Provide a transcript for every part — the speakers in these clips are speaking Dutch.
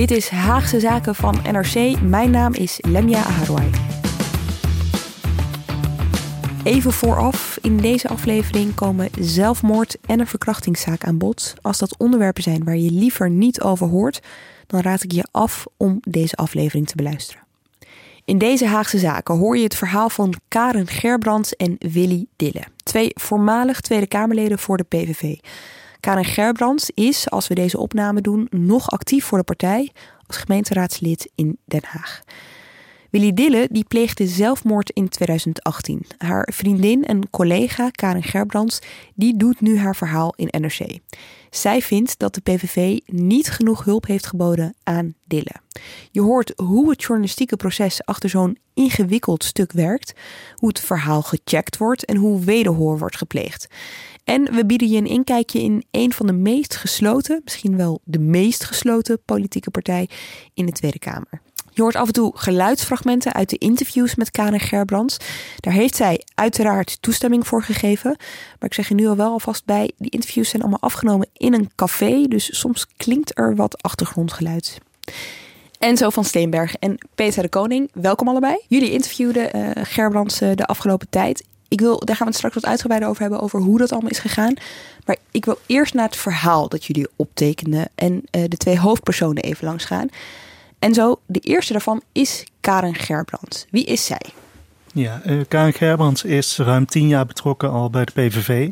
Dit is Haagse Zaken van NRC. Mijn naam is Lemia Aharwai. Even vooraf, in deze aflevering komen zelfmoord en een verkrachtingszaak aan bod. Als dat onderwerpen zijn waar je liever niet over hoort, dan raad ik je af om deze aflevering te beluisteren. In deze Haagse Zaken hoor je het verhaal van Karen Gerbrands en Willy Dille. Twee voormalig Tweede Kamerleden voor de PVV. Karen Gerbrands is, als we deze opname doen, nog actief voor de partij als gemeenteraadslid in Den Haag. Willy Dille die pleegde zelfmoord in 2018. Haar vriendin en collega Karen Gerbrands die doet nu haar verhaal in NRC. Zij vindt dat de PVV niet genoeg hulp heeft geboden aan Dille. Je hoort hoe het journalistieke proces achter zo'n ingewikkeld stuk werkt, hoe het verhaal gecheckt wordt en hoe wederhoor wordt gepleegd. En we bieden je een inkijkje in een van de meest gesloten, misschien wel de meest gesloten politieke partij in de Tweede Kamer. Je hoort af en toe geluidsfragmenten uit de interviews met Karen Gerbrands. Daar heeft zij uiteraard toestemming voor gegeven. Maar ik zeg je nu al wel alvast bij, die interviews zijn allemaal afgenomen in een café. Dus soms klinkt er wat achtergrondgeluid. Enzo van Steenberg en Peter de Koning, welkom allebei. Jullie interviewden uh, Gerbrands uh, de afgelopen tijd. Ik wil, daar gaan we het straks wat uitgebreider over hebben, over hoe dat allemaal is gegaan. Maar ik wil eerst naar het verhaal dat jullie optekenden en uh, de twee hoofdpersonen even langs gaan. En zo, de eerste daarvan is Karen Gerbrands. Wie is zij? Ja, uh, Karen Gerbrands is ruim tien jaar betrokken al bij de PVV.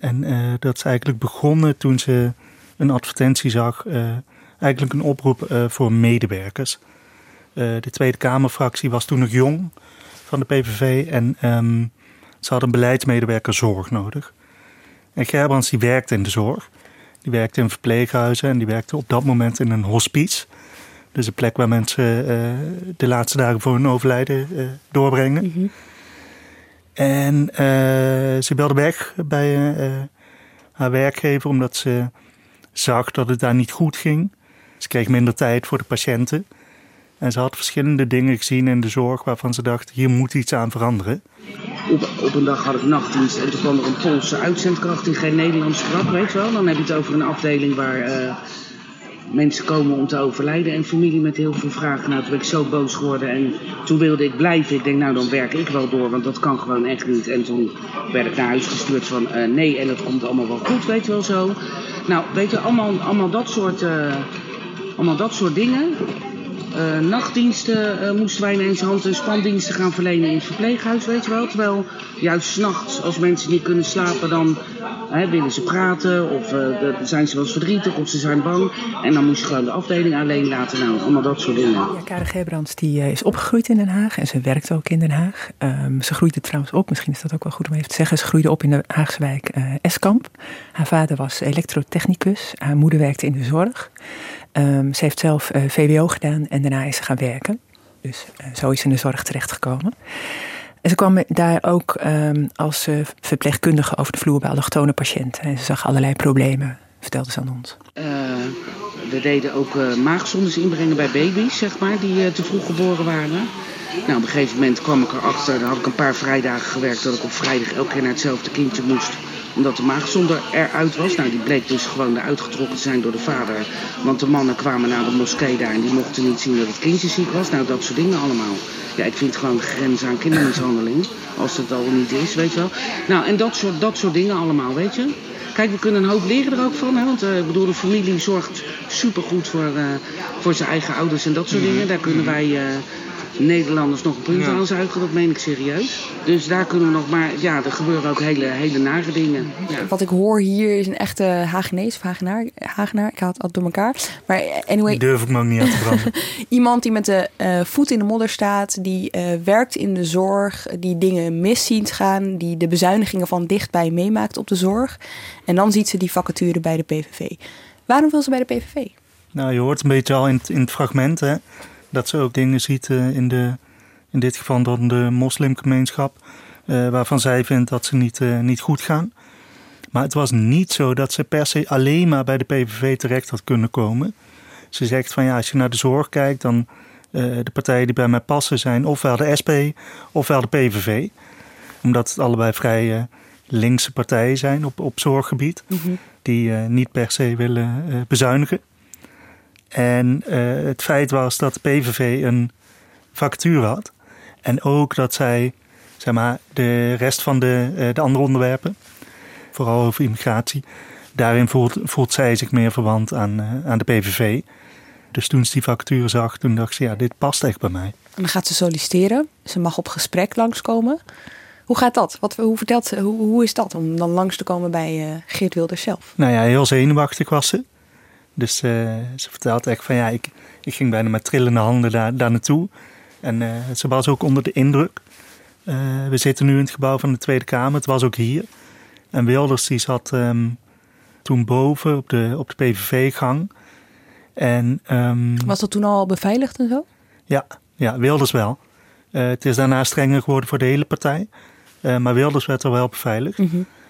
En uh, dat is eigenlijk begonnen toen ze een advertentie zag, eigenlijk een oproep voor medewerkers. de Tweede Kamerfractie was toen nog jong van de PVV en um, ze had een beleidsmedewerker zorg nodig. En Gerbrands die werkte in de zorg. Die werkte in verpleeghuizen en die werkte op dat moment in een hospice. Dus een plek waar mensen uh, de laatste dagen voor hun overlijden uh, doorbrengen. Mm -hmm. En uh, ze belde weg bij haar werkgever omdat ze zag dat het daar niet goed ging. Ze kreeg minder tijd voor de patiënten. En ze had verschillende dingen gezien in de zorg waarvan ze dacht, hier moet iets aan veranderen. Op, op een dag had ik nachtdienst en toen kwam er een Poolse uitzendkracht die geen Nederlands sprak, weet je wel. Dan heb je het over een afdeling waar mensen komen om te overlijden en familie met heel veel vragen. Nou, toen ben ik zo boos geworden en toen wilde ik blijven. Ik denk, nou dan werk ik wel door, want dat kan gewoon echt niet. En toen werd ik naar huis gestuurd van uh, nee en dat komt allemaal wel goed, weet je wel zo. Nou, weet je, allemaal, allemaal, dat, soort, uh, allemaal dat soort dingen. Uh, nachtdiensten uh, moesten wij ineens hand- en spandiensten gaan verlenen in het verpleeghuis, weet je wel. Terwijl juist s'nachts, als mensen niet kunnen slapen, dan hè, willen ze praten of uh, zijn ze wel eens verdrietig of ze zijn bang. En dan moest je gewoon de afdeling alleen laten. Nou, allemaal dat soort dingen. Ja, Karen Gerbrands die is opgegroeid in Den Haag en ze werkt ook in Den Haag. Um, ze groeide trouwens op, misschien is dat ook wel goed om even te zeggen. Ze groeide op in de Haagse wijk Eskamp. Haar vader was elektrotechnicus, haar moeder werkte in de zorg. Um, ze heeft zelf uh, VWO gedaan en daarna is ze gaan werken. Dus uh, zo is ze in de zorg terechtgekomen. En ze kwam daar ook um, als uh, verpleegkundige over de vloer bij allochtone patiënten. En ze zag allerlei problemen, vertelde ze aan ons. we deden ook maagzondes inbrengen bij baby's, zeg maar, die te vroeg geboren waren. Nou, op een gegeven moment kwam ik erachter, dan had ik een paar vrijdagen gewerkt, dat ik op vrijdag elke keer naar hetzelfde kindje moest omdat de maagzonde eruit was. Nou, die bleek dus gewoon eruit getrokken te zijn door de vader. Want de mannen kwamen naar de moskee daar en die mochten niet zien dat het kindje ziek was. Nou, dat soort dingen allemaal. Ja, ik vind gewoon grens aan kindermishandeling. Als het al niet is, weet je wel. Nou, en dat soort, dat soort dingen allemaal, weet je. Kijk, we kunnen een hoop leren er ook van. Hè? Want uh, ik bedoel, de familie zorgt supergoed voor, uh, voor zijn eigen ouders en dat soort dingen. Daar kunnen wij... Uh, Nederlanders nog een punt Ja. aanzuigen, dat meen ik serieus. Dus daar kunnen we nog maar, ja, er gebeuren ook hele, hele nare dingen. Ja. Wat ik hoor hier is een echte Hagenees of Hagenaar. Hagenaar, ik haal het altijd door elkaar. Maar anyway, Die durf ik me ook niet aan te branden. iemand die met de eh, voet in de modder staat, die eh, werkt in de zorg, die dingen mis ziet gaan, die de bezuinigingen van dichtbij meemaakt op de zorg. En dan ziet ze die vacature bij de PVV. Waarom wil ze bij de PVV? nou, je hoort een beetje al in het, in het fragment hè, dat ze ook dingen ziet eh, in, de, in dit geval dan de moslimgemeenschap, eh, waarvan zij vindt dat ze niet, eh, niet goed gaan. Maar het was niet zo dat ze per se alleen maar bij de PVV terecht had kunnen komen. Ze zegt van ja, als je naar de zorg kijkt, dan eh, de partijen die bij mij passen zijn ofwel de SP ofwel de PVV. Omdat het allebei vrij linkse partijen zijn op, op zorggebied. Die eh, niet per se willen bezuinigen. En eh, het feit was dat de PVV een vacature had. En ook dat zij, zeg maar, de rest van de, eh, de andere onderwerpen, vooral over immigratie, daarin voelt, voelt zij zich meer verwant aan, eh, aan de PVV. Dus toen ze die vacature zag, toen dacht ze, ja, dit past echt bij mij. En dan gaat ze solliciteren. Ze mag op gesprek langskomen. Hoe gaat dat? Wat, hoe, vertelt ze, hoe, hoe is dat om dan langs te komen bij Geert Wilders zelf? Nou ja, heel zenuwachtig was ze. Dus eh, ze vertelt echt van ja, ik, ik ging bijna met trillende handen daar, daar naartoe. En eh, ze was ook onder de indruk. Eh, we zitten nu in het gebouw van de Tweede Kamer. Het was ook hier. En Wilders die zat ehm, toen boven op de, op de PVV-gang. En ehm, Was dat toen al beveiligd en zo? ja, ja, Wilders wel. Het is daarna strenger geworden voor de hele partij. Maar Wilders werd er wel beveiligd.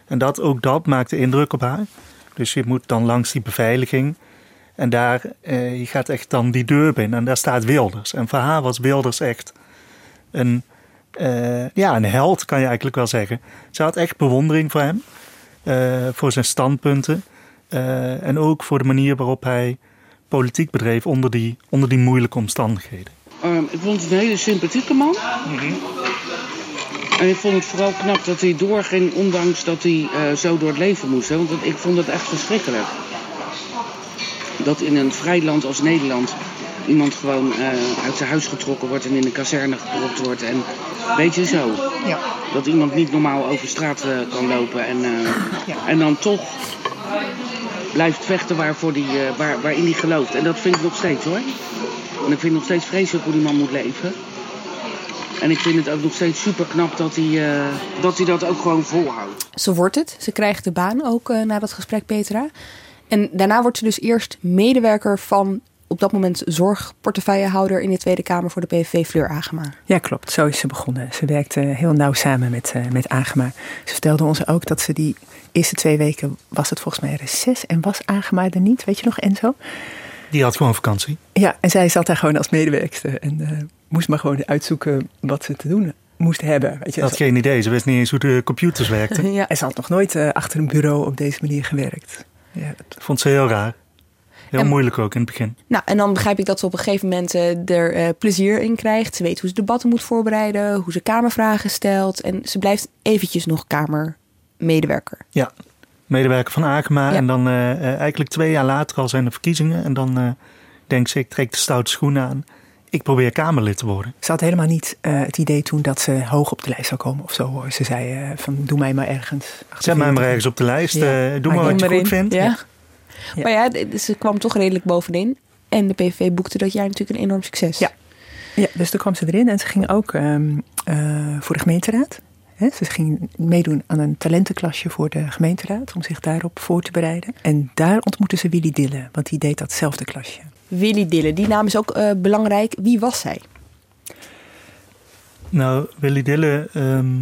En dat, ook dat maakte indruk op haar. Dus je moet dan langs die beveiliging. En daar, eh, je gaat echt dan die deur binnen. En daar staat Wilders. En voor haar was Wilders echt een, eh, ja, een held, kan je eigenlijk wel zeggen. Ze had echt bewondering voor hem. eh, voor zijn standpunten. eh, en ook voor de manier waarop hij politiek bedreef onder die, onder die moeilijke omstandigheden. Ehm, ik vond het een hele sympathieke man. En ik vond het vooral knap dat hij doorging, ondanks dat hij eh, zo door het leven moest. Hè? Want ik vond het echt verschrikkelijk. Dat in een vrij land als Nederland iemand gewoon eh, uit zijn huis getrokken wordt en in een kazerne gedropt wordt. En weet je zo. Ja. Dat iemand niet normaal over straat eh, kan lopen en, eh, Ja. en dan toch blijft vechten waarvoor die, eh, waar, waarin hij gelooft. En dat vind ik nog steeds hoor. En ik vind het nog steeds vreselijk hoe die man moet leven. En ik vind het ook nog steeds super knap dat hij, eh, dat, hij dat ook gewoon volhoudt. Ze wordt het. Ze krijgt de baan ook eh, na dat gesprek, Petra. En daarna wordt ze dus eerst medewerker van op dat moment zorgportefeuillehouder in de Tweede Kamer voor de PVV Fleur Agema. Ja, klopt. Zo is ze begonnen. Ze werkte heel nauw samen met, eh, met Agema. Ze vertelde ons ook dat ze die eerste twee weken, was het volgens mij reces en was Agema er niet. Weet je nog, Enzo? Die had gewoon vakantie. Ja, en zij zat daar gewoon als medewerkster en eh, moest maar gewoon uitzoeken wat ze te doen moest hebben. Weet je, Ze had geen idee. Ze wist niet eens hoe de computers werkten. Ja. En ze had nog nooit eh, achter een bureau op deze manier gewerkt. Ja, dat- Vond ze heel raar. Heel En- moeilijk ook in het begin. Nou, en dan begrijp ik dat ze op een gegeven moment eh, er eh, plezier in krijgt. Ze weet hoe ze debatten moet voorbereiden, hoe ze kamervragen stelt. En ze blijft eventjes nog kamermedewerker. Ja, medewerker van Agema. Ja. En dan eh, eigenlijk twee jaar later al zijn er verkiezingen. En dan denkt ze, ik trek de stoute schoenen aan. Ik probeer Kamerlid te worden. Ze had helemaal niet eh, het idee toen dat ze hoog op de lijst zou komen of zo. hoor. Ze zei eh, van doe mij maar ergens. Zet mij maar ergens op de lijst. Ja. eh, doe Maar maar wat je goed vindt. Ja. Ja. Maar ja, ze kwam toch redelijk bovenin. En de PVV boekte dat jaar natuurlijk een enorm succes. Ja. Ja, dus toen kwam ze erin en ze ging ook ehm, eh, voor de gemeenteraad. Hè, ze ging meedoen aan een talentenklasje voor de gemeenteraad om zich daarop voor te bereiden. En daar ontmoette ze Willy Dille, want die deed datzelfde klasje. Willy Dille, die naam is ook eh, belangrijk. Wie was zij? Nou, Willy Dille ehm,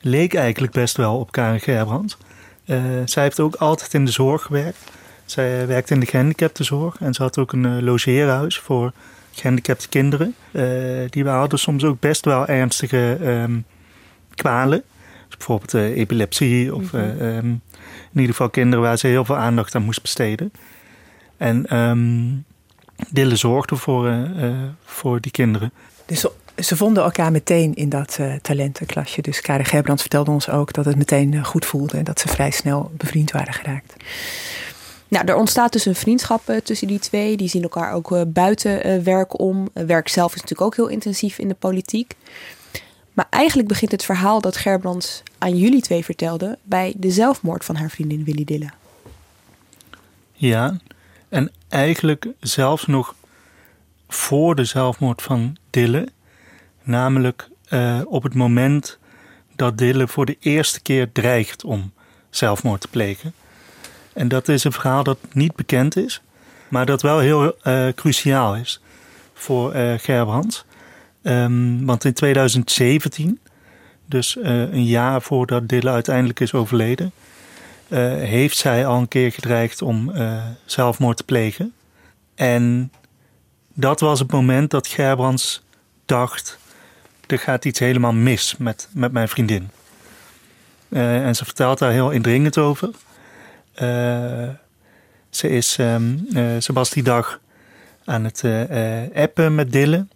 leek eigenlijk best wel op Karen Gerbrands. Eh, zij heeft ook altijd in de zorg gewerkt. Zij werkt in de gehandicaptenzorg en ze had ook een eh, logeerhuis voor gehandicapte kinderen. Eh, die hadden soms ook best wel ernstige ehm, kwalen. Dus bijvoorbeeld eh, epilepsie of eh, ehm, in ieder geval kinderen waar ze heel veel aandacht aan moest besteden. En ehm, Dille zorgde voor, eh, eh, voor die kinderen. Dus ze, vonden elkaar meteen in dat eh, talentenklasje. Dus Karen Gerbrands vertelde ons ook dat het meteen goed voelde en dat ze vrij snel bevriend waren geraakt. Nou, er ontstaat dus een vriendschap tussen die twee. Die zien elkaar ook uh, buiten uh, werk om. werk zelf is natuurlijk ook heel intensief in de politiek. Maar eigenlijk begint het verhaal dat Gerbrands aan jullie twee vertelde bij de zelfmoord van haar vriendin Willy Dille. Ja, en eigenlijk zelfs nog voor de zelfmoord van Dille. Namelijk op het moment dat Dille voor de eerste keer dreigt om zelfmoord te plegen. En dat is een verhaal dat niet bekend is, maar dat wel heel uh, cruciaal is voor uh, Gerbrands. Um, want in 2017, dus een jaar voordat Dille uiteindelijk is overleden, heeft zij al een keer gedreigd om zelfmoord te plegen. En dat was het moment dat Gerbrands dacht: er gaat iets helemaal mis met, met mijn vriendin. en ze vertelt daar heel indringend over. Eh, ze, is, um, ze was die dag aan het eh, appen met Dille.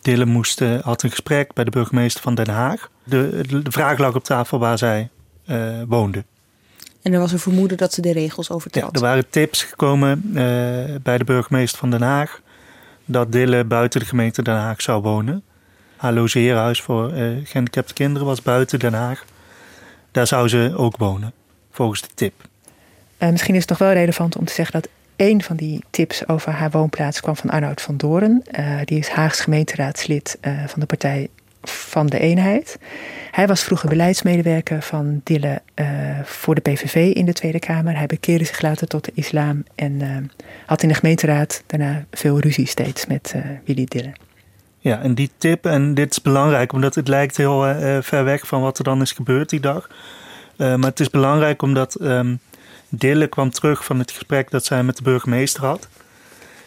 Dille moest, had een gesprek bij de burgemeester van Den Haag. De, de vraag lag op tafel waar zij woonde. En er was een vermoeden dat ze de regels overtrad. Ja, er waren tips gekomen uh, bij de burgemeester van Den Haag dat Dille buiten de gemeente Den Haag zou wonen. Haar logeerhuis voor uh, gehandicapte kinderen was buiten Den Haag. Daar zou ze ook wonen, volgens de tip. Uh, misschien is het nog wel relevant om te zeggen dat een van die tips over haar woonplaats kwam van Arnoud van Doren. Uh, die is Haags gemeenteraadslid uh, van de Partij van de Eenheid. Hij was vroeger beleidsmedewerker van Dille voor de PVV in de Tweede Kamer. Hij bekeerde zich later tot de islam en had in de gemeenteraad daarna veel ruzie steeds met Willy Dille. Ja, en die tip, en dit is belangrijk omdat het lijkt heel ver weg van wat er dan is gebeurd die dag. maar het is belangrijk omdat um, Dille kwam terug van het gesprek dat zij met de burgemeester had.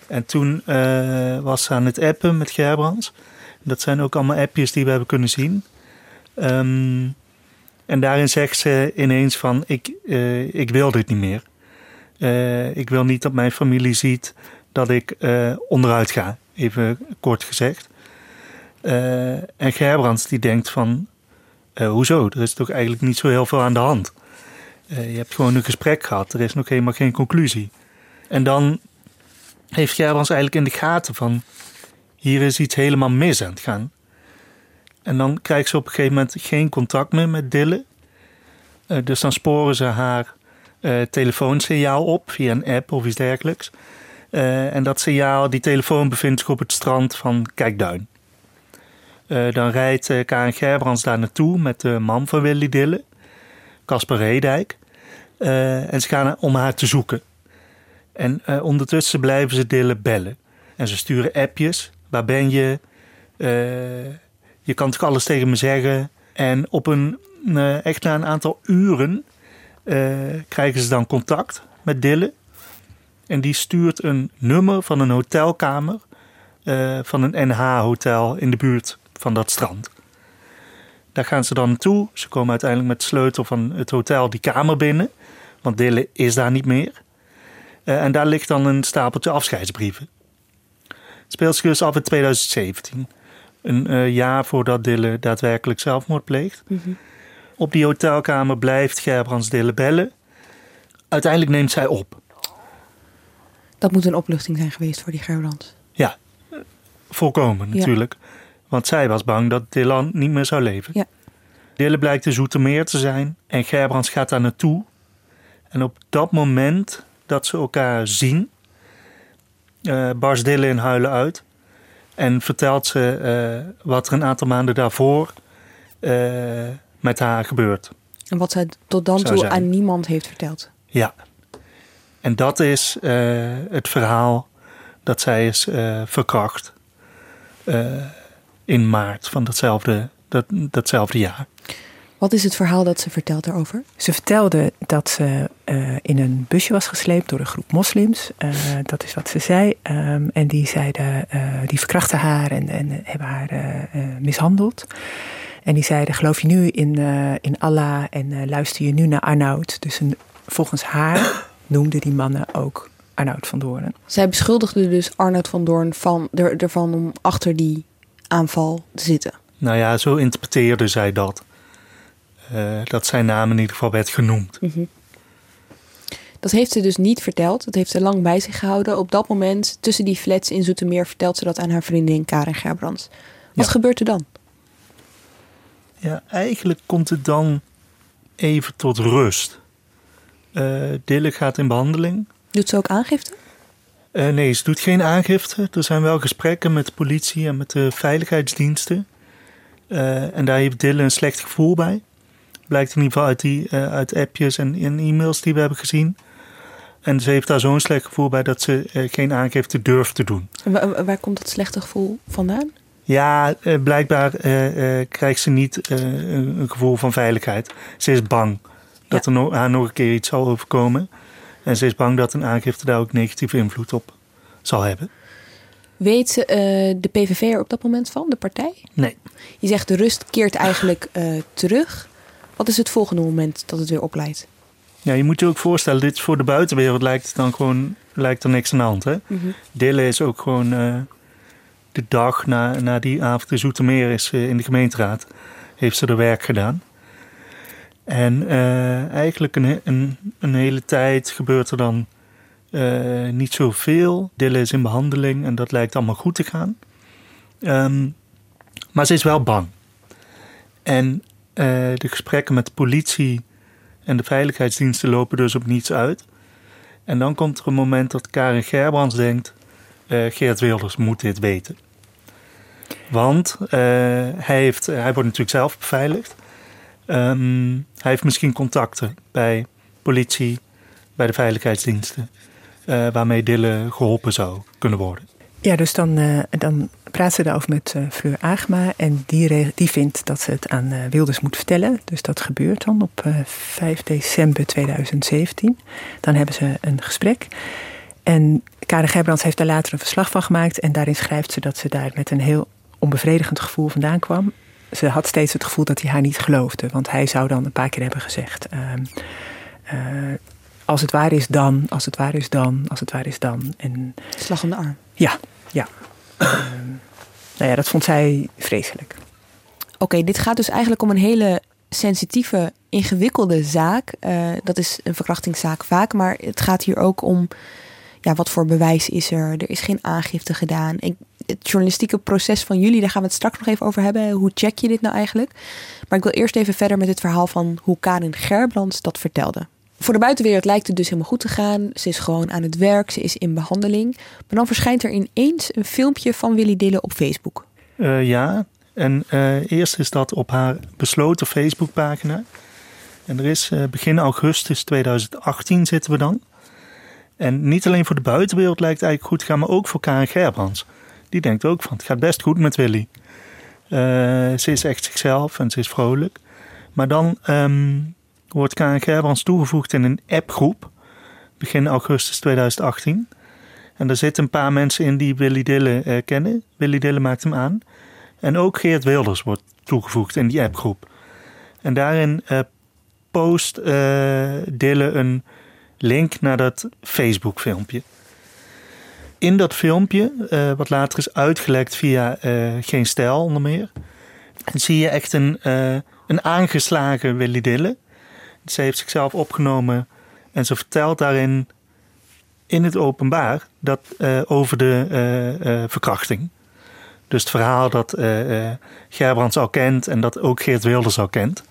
En toen was ze aan het appen met Gerbrands. Dat zijn ook allemaal appjes die we hebben kunnen zien. Um, en daarin zegt ze ineens van, ik, uh, ik wil dit niet meer. Uh, ik wil niet dat mijn familie ziet dat ik onderuit ga, even kort gezegd. en Gerbrands die denkt van, hoezo? Er is toch eigenlijk niet zo heel veel aan de hand. Uh, je hebt gewoon een gesprek gehad. Er is nog helemaal geen conclusie. En dan heeft Gerbrands eigenlijk in de gaten van... hier is iets helemaal mis aan het gaan. En dan krijgt ze op een gegeven moment geen contact meer met Dille. Uh, dus dan sporen ze haar uh, telefoonsignaal op via een app of iets dergelijks. en dat signaal, die telefoon bevindt zich op het strand van Kijkduin. dan rijdt Karen Gerbrands daar naartoe met de man van Willy Dille... Casper Redijk. En ze gaan om haar te zoeken. En ondertussen blijven ze Dille bellen. En ze sturen appjes. Waar ben je? Uh, je kan toch alles tegen me zeggen? En op een, echt na een aantal uren krijgen ze dan contact met Dille. En die stuurt een nummer van een hotelkamer van een NH-hotel in de buurt van dat strand. Daar gaan ze dan naartoe. Ze komen uiteindelijk met de sleutel van het hotel die kamer binnen. Want Dille is daar niet meer. En daar ligt dan een stapeltje afscheidsbrieven. Dus af in 2017. Een uh, jaar voordat Dille daadwerkelijk zelfmoord pleegt. Mm -hmm. Op die hotelkamer blijft Gerbrands Dille bellen. Uiteindelijk neemt zij op. Dat moet een opluchting zijn geweest voor die Gerbrands. Ja, volkomen natuurlijk. Ja. Want zij was bang dat Dylan niet meer zou leven. Ja. Dille blijkt de Zoetermeer te zijn en Gerbrands gaat daar naartoe. En op dat moment dat ze elkaar zien, uh, barst Dille in huilen uit. En vertelt ze uh, wat er een aantal maanden daarvoor uh, met haar gebeurt. En wat zij tot dan toe aan niemand heeft verteld. Ja. En dat is het verhaal dat zij is verkracht in maart van datzelfde, dat, datzelfde jaar. Wat is het verhaal dat ze vertelt daarover? Ze vertelde dat ze uh, in een busje was gesleept door een groep moslims. Uh, dat is wat ze zei. Um, en die zeiden, uh, die verkrachten haar en, en hebben haar mishandeld. En die zeiden, geloof je nu in, in Allah en luister je nu naar Arnoud? Dus een, volgens haar noemden die mannen ook Arnoud van Doorn. Zij beschuldigde dus Arnoud van Doorn van, er, ervan om achter die aanval te zitten. Nou ja, zo interpreteerde zij dat. Uh, dat zijn naam in ieder geval werd genoemd. Mm -hmm. Dat heeft ze dus niet verteld. Dat heeft ze lang bij zich gehouden. Op dat moment, tussen die flats in Zoetermeer, vertelt ze dat aan haar vriendin Karen Gerbrands. Wat Ja. gebeurt er dan? Ja, eigenlijk komt het dan even tot rust. Eh Dille gaat in behandeling. Doet ze ook aangifte? Eh, nee, ze doet geen aangifte. Er zijn wel gesprekken met de politie en met de veiligheidsdiensten. Eh, en daar heeft Dille een slecht gevoel bij. Blijkt in ieder geval uit, die, eh, uit appjes en, en e-mails die we hebben gezien. En ze heeft daar zo'n slecht gevoel bij dat ze eh, geen aangifte durft te doen. En wa- wa- waar komt dat slechte gevoel vandaan? Ja, eh, blijkbaar krijgt ze niet een, gevoel van veiligheid. Ze is bang dat er no- haar nog een keer iets zal overkomen. En ze is bang dat een aangifte daar ook negatieve invloed op zal hebben. Weet ze eh, de PVV er op dat moment van, de partij? Nee. Je zegt de rust keert eigenlijk terug. Wat is het volgende moment dat het weer opleidt? Ja, je moet je ook voorstellen, dit voor de buitenwereld lijkt het dan gewoon lijkt er niks aan de hand. Hè? Dille is ook gewoon eh, de dag na, na die avond in Zoetermeer is eh, in de gemeenteraad. Heeft ze er werk gedaan. En eh, eigenlijk een, een, een hele tijd gebeurt er dan niet zoveel. Dille is in behandeling en dat lijkt allemaal goed te gaan. Ehm, maar ze is wel bang. En eh, de gesprekken met de politie en de veiligheidsdiensten lopen dus op niets uit. En dan komt er een moment dat Karin Gerbrands denkt... eh, Geert Wilders moet dit weten. Want eh, hij, heeft, hij wordt natuurlijk zelf beveiligd. Ehm, hij heeft misschien contacten bij politie, bij de veiligheidsdiensten... waarmee Dille geholpen zou kunnen worden. Ja, dus dan, dan praat ze daarover met eh, Fleur Agema. En die, die vindt dat ze het aan eh, Wilders moet vertellen. Dus dat gebeurt dan op eh 5 december 2017. Dan hebben ze een gesprek. En Karen Gerbrands heeft daar later een verslag van gemaakt. En daarin schrijft ze dat ze daar met een heel onbevredigend gevoel vandaan kwam. Ze had steeds het gevoel dat hij haar niet geloofde. Want hij zou dan een paar keer hebben gezegd... ehm, eh, als het waar is dan, als het waar is dan, als het waar is dan. En Slag om de arm. ja, ja. Ehm, nou ja, dat vond zij vreselijk. Oké, dit gaat dus eigenlijk om een hele sensitieve, ingewikkelde zaak. Eh, dat is een verkrachtingszaak vaak, maar het gaat hier ook om ja, wat voor bewijs is er. Er is geen aangifte gedaan. Ik, het journalistieke proces van jullie, daar gaan we het straks nog even over hebben. Hoe check je dit nou eigenlijk? Maar ik wil eerst even verder met het verhaal van hoe Karin Gerbrands dat vertelde. Voor de buitenwereld lijkt het dus helemaal goed te gaan. Ze is gewoon aan het werk, ze is in behandeling. Maar dan verschijnt er ineens een filmpje van Willy Dille op Facebook. Eh, ja, en eh, eerst is dat op haar besloten Facebookpagina. En er is eh, begin augustus 2018 zitten we dan. En niet alleen voor de buitenwereld lijkt het eigenlijk goed te gaan, maar ook voor Karen Gerbrands. Die denkt ook van, het gaat best goed met Willy. Ze is echt zichzelf en ze is vrolijk. Maar dan ehm, wordt Karen Gerbrands toegevoegd in een appgroep. Begin augustus 2018. En daar zitten een paar mensen in die Willy Dille eh, kennen. Willy Dille maakt hem aan. En ook Geert Wilders wordt toegevoegd in die appgroep. En daarin eh, post Dille een link naar dat Facebook filmpje. In dat filmpje, wat later is uitgelekt via Geen Stijl onder meer... zie je echt een, een aangeslagen Willy Dille. Ze heeft zichzelf opgenomen en ze vertelt daarin in het openbaar dat, eh, over de eh, eh, verkrachting. Dus het verhaal dat Gerbrands al kent en dat ook Geert Wilders al kent.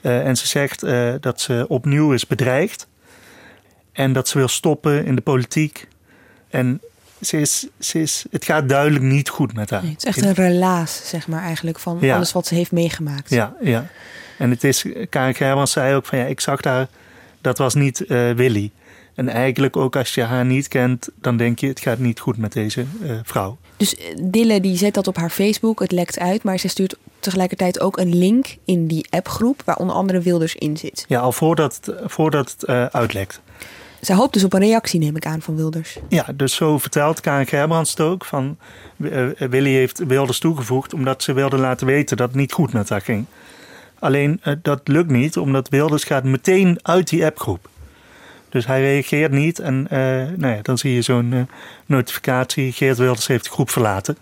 En ze zegt dat ze opnieuw is bedreigd. En dat ze wil stoppen in de politiek. En ze is, ze is, het gaat duidelijk niet goed met haar. Nee, het is echt een relaas, zeg maar, eigenlijk, van Ja. alles wat ze heeft meegemaakt. Ja, ja. En het is, Karin zei ook van ja, ik zag daar, dat was niet eh, Willy. En eigenlijk ook als je haar niet kent, dan denk je het gaat niet goed met deze eh, vrouw. Dus eh, Dille die zet dat op haar Facebook, het lekt uit, maar ze stuurt tegelijkertijd ook een link in die appgroep waar onder andere Wilders in zit. Ja, al voordat het, voordat het uitlekt. Zij hoopt dus op een reactie, neem ik aan, van Wilders. Ja, dus zo vertelt Karin Gerbrands het ook. Van, Willy heeft Wilders toegevoegd omdat ze wilde laten weten dat het niet goed met haar ging. Alleen eh, dat lukt niet, omdat Wilders gaat meteen uit die appgroep. Dus hij reageert niet en eh, nou ja, dan zie je zo'n eh, notificatie. Geert Wilders heeft de groep verlaten.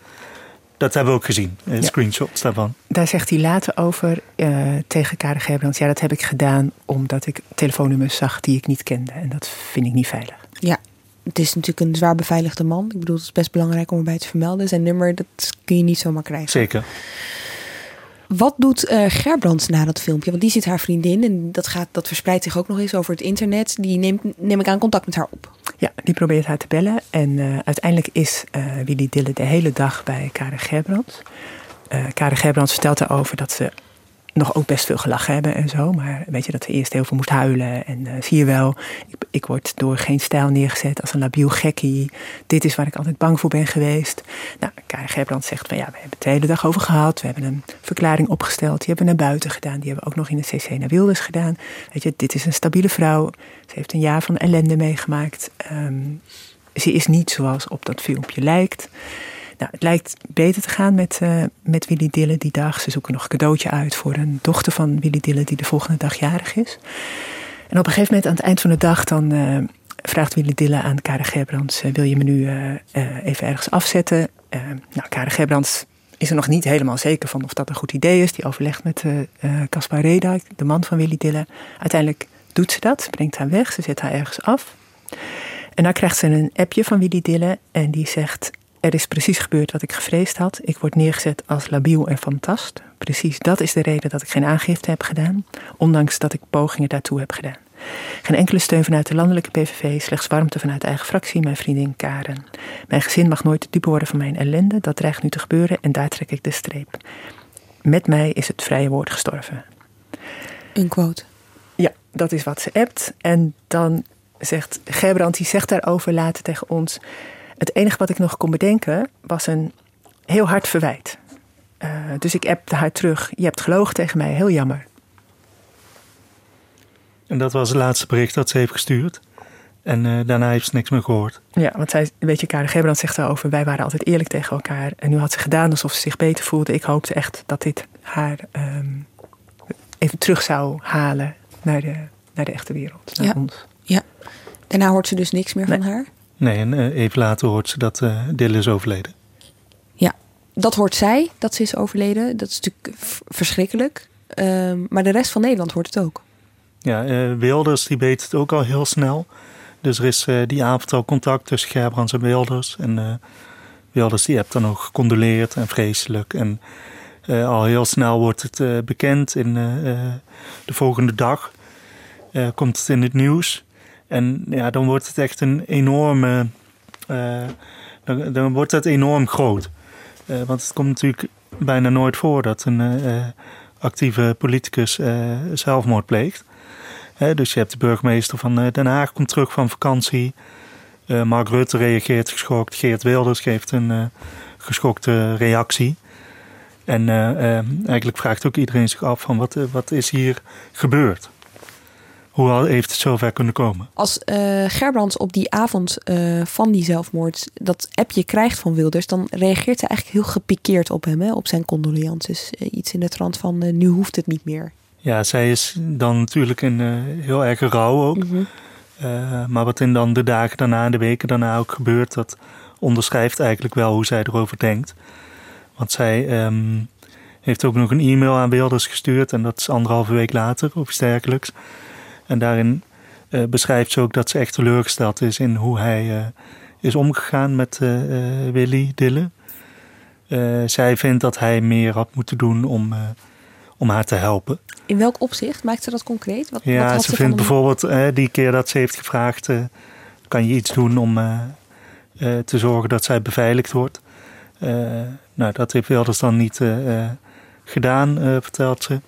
dat hebben we ook gezien, screenshots daarvan. Daar zegt hij later over tegen Karen Gerbrands... ja, dat heb ik gedaan omdat ik telefoonnummers zag die ik niet kende. En dat vind ik niet veilig. Ja, het is natuurlijk een zwaar beveiligde man. Ik bedoel, het is best belangrijk om erbij te vermelden. Zijn nummer, dat kun je niet zomaar krijgen. Zeker. Wat doet uh, Gerbrands na dat filmpje? Want die zit haar vriendin en dat, gaat, dat verspreidt zich ook nog eens over het internet. Die neemt, neem ik aan, contact met haar op. Ja, die probeert haar te bellen. En uh, uiteindelijk is uh, Willy Dille de hele dag bij Karen Gerbrands. Karen Gerbrands vertelt erover dat ze nog ook best veel gelachen hebben en zo. Maar weet je, dat ze eerst heel veel moest huilen. En uh, zie je wel, ik, word door geen stijl neergezet als een labiel gekkie. Dit is waar ik altijd bang voor ben geweest. Nou, Karen Gerbrand zegt van ja, we hebben het de hele dag over gehad. We hebben een verklaring opgesteld. Die hebben we naar buiten gedaan. Die hebben we ook nog in de CC naar Wilders gedaan. Weet je, dit is een stabiele vrouw. Ze heeft een jaar van ellende meegemaakt. Um, ze is niet zoals op dat filmpje lijkt. Nou, het lijkt beter te gaan met, uh, met Willy Dille die dag. Ze zoeken nog een cadeautje uit voor een dochter van Willy Dille die de volgende dag jarig is. En op een gegeven moment aan het eind van de dag dan uh, vraagt Willy Dille aan Karen Gerbrands... Uh, wil je me nu even ergens afzetten? nou, Karen Gerbrands is er nog niet helemaal zeker van of dat een goed idee is. Die overlegt met Caspar Reda, de man van Willy Dille. Uiteindelijk doet ze dat, brengt haar weg, ze zet haar ergens af... En dan krijgt ze een appje van Willy Dille en die zegt: er is precies gebeurd wat ik gevreesd had. Ik word neergezet als labiel en fantast. Precies dat is de reden dat ik geen aangifte heb gedaan, ondanks dat ik pogingen daartoe heb gedaan. Geen enkele steun vanuit de landelijke PVV, slechts warmte vanuit de eigen fractie, mijn vriendin Karen. Mijn gezin mag nooit dupe worden van mijn ellende, dat dreigt nu te gebeuren en daar trek ik de streep. Met mij is het vrije woord gestorven. Een quote. Ja, dat is wat ze appt. En dan zegt Gerbrand, die zegt daarover later tegen ons... Het enige wat ik nog kon bedenken was een heel hard verwijt. Uh, dus ik appte haar terug. Je hebt gelogen tegen mij, heel jammer. En dat was het laatste bericht dat ze heeft gestuurd. En uh, daarna heeft ze niks meer gehoord. Ja, want zij, weet je, Karen Gebrand zegt daarover... wij waren altijd eerlijk tegen elkaar. En nu had ze gedaan alsof ze zich beter voelde. Ik hoopte echt dat dit haar um, even terug zou halen naar de, naar de echte wereld, naar ja. ons. Ja, daarna hoort ze dus niks meer nee. van haar? Nee, en uh, even later hoort ze dat uh, is overleden. Ja, dat hoort zij, dat ze is overleden. Dat is natuurlijk verschrikkelijk. Uh, maar de rest van Nederland hoort het ook. Ja, uh, Wilders die weet het ook al heel snel. Dus er is die avond al contact tussen Gerbrands en Wilders. En Wilders die heeft dan ook gecondoleerd en vreselijk. En al heel snel wordt het bekend. In de volgende dag komt het in het nieuws. En ja, dan wordt het echt een enorme. Uh, dan, wordt het enorm groot. Uh, want het komt natuurlijk bijna nooit voor dat een uh, actieve politicus zelfmoord pleegt. dus je hebt de burgemeester van Den Haag komt terug van vakantie. Mark Rutte reageert geschokt. Geert Wilders geeft een geschokte reactie. En eigenlijk vraagt ook iedereen zich af van wat, wat is hier gebeurd? Hoe heeft het zover kunnen komen? Als uh, Gerbrands op die avond uh, van die zelfmoord dat appje krijgt van Wilders, dan reageert hij eigenlijk heel gepikeerd op hem, hè, op zijn condolences. Uh, iets in de trant van nu hoeft het niet meer. Ja, zij is dan natuurlijk in heel erg rouw ook. Mm -hmm. maar wat in dan de dagen daarna, de weken daarna ook gebeurt, dat onderschrijft eigenlijk wel hoe zij erover denkt. Want zij um, heeft ook nog een e-mail aan Wilders gestuurd en dat is anderhalve week later of iets dergelijks. En daarin uh, beschrijft ze ook dat ze echt teleurgesteld is in hoe hij uh, is omgegaan met uh, Willy Dille. zij vindt dat hij meer had moeten doen om, om haar te helpen. In welk opzicht? Maakt ze dat concreet? Wat, ja, wat ze, ze vindt bijvoorbeeld die keer dat ze heeft gevraagd: kan je iets doen om te zorgen dat zij beveiligd wordt? nou, dat heeft Wilders dan niet gedaan, vertelt ze.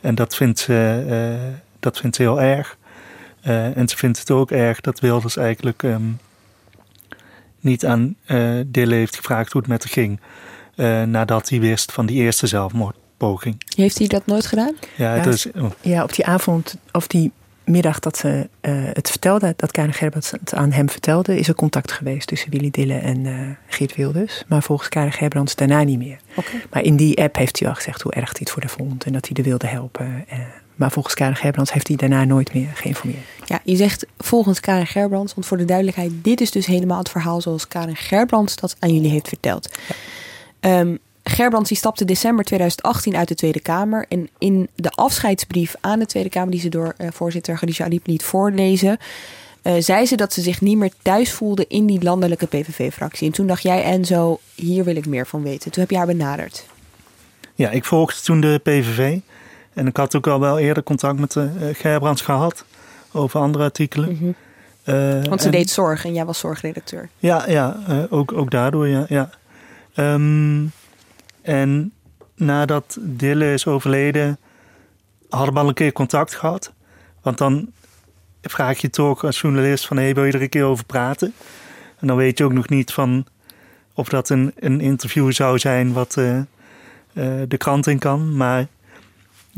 En dat vindt ze dat vindt ze heel erg. Uh, en ze vindt het ook erg dat Wilders eigenlijk um, niet aan uh, Dille heeft gevraagd hoe het met haar ging. Uh, nadat hij wist van die eerste zelfmoordpoging. Heeft hij dat nooit gedaan? Ja, ja, dus, oh. ja op die avond of die middag dat ze het vertelde, dat Karen Gerbrands het aan hem vertelde, is er contact geweest tussen Willy Dille en Geert Wilders. Maar volgens Karen Gerbrands daarna niet meer. Okay. Maar in die app heeft hij wel gezegd hoe erg hij het voor haar vond en dat hij er wilde helpen. Maar volgens Karen Gerbrands heeft hij daarna nooit meer geïnformeerd. Ja, je zegt volgens Karen Gerbrands, want voor de duidelijkheid, dit is dus helemaal het verhaal zoals Karen Gerbrands dat aan jullie heeft verteld. Ja. Um, Gerbrands die stapte december 2018 uit de Tweede Kamer. En in de afscheidsbrief aan de Tweede Kamer, die ze door uh, voorzitter Khadija Aliep liet voorlezen, uh, zei ze dat ze zich niet meer thuis voelde in die landelijke PVV-fractie. En toen dacht jij, Enzo, hier wil ik meer van weten. Toen heb je haar benaderd. Ja, ik volgde toen de PVV. En ik had ook al wel eerder contact met de uh, Gerbrands gehad over andere artikelen. Mm -hmm. uh, Want ze en, deed zorg en jij was zorgredacteur. Ja, ja uh, ook, ook daardoor, ja. ja. Um, en nadat Dille is overleden, hadden we al een keer contact gehad. Want dan vraag je toch als journalist van... Hey, wil je er een keer over praten? En dan weet je ook nog niet van of dat een, een interview zou zijn... wat uh, de krant in kan. Maar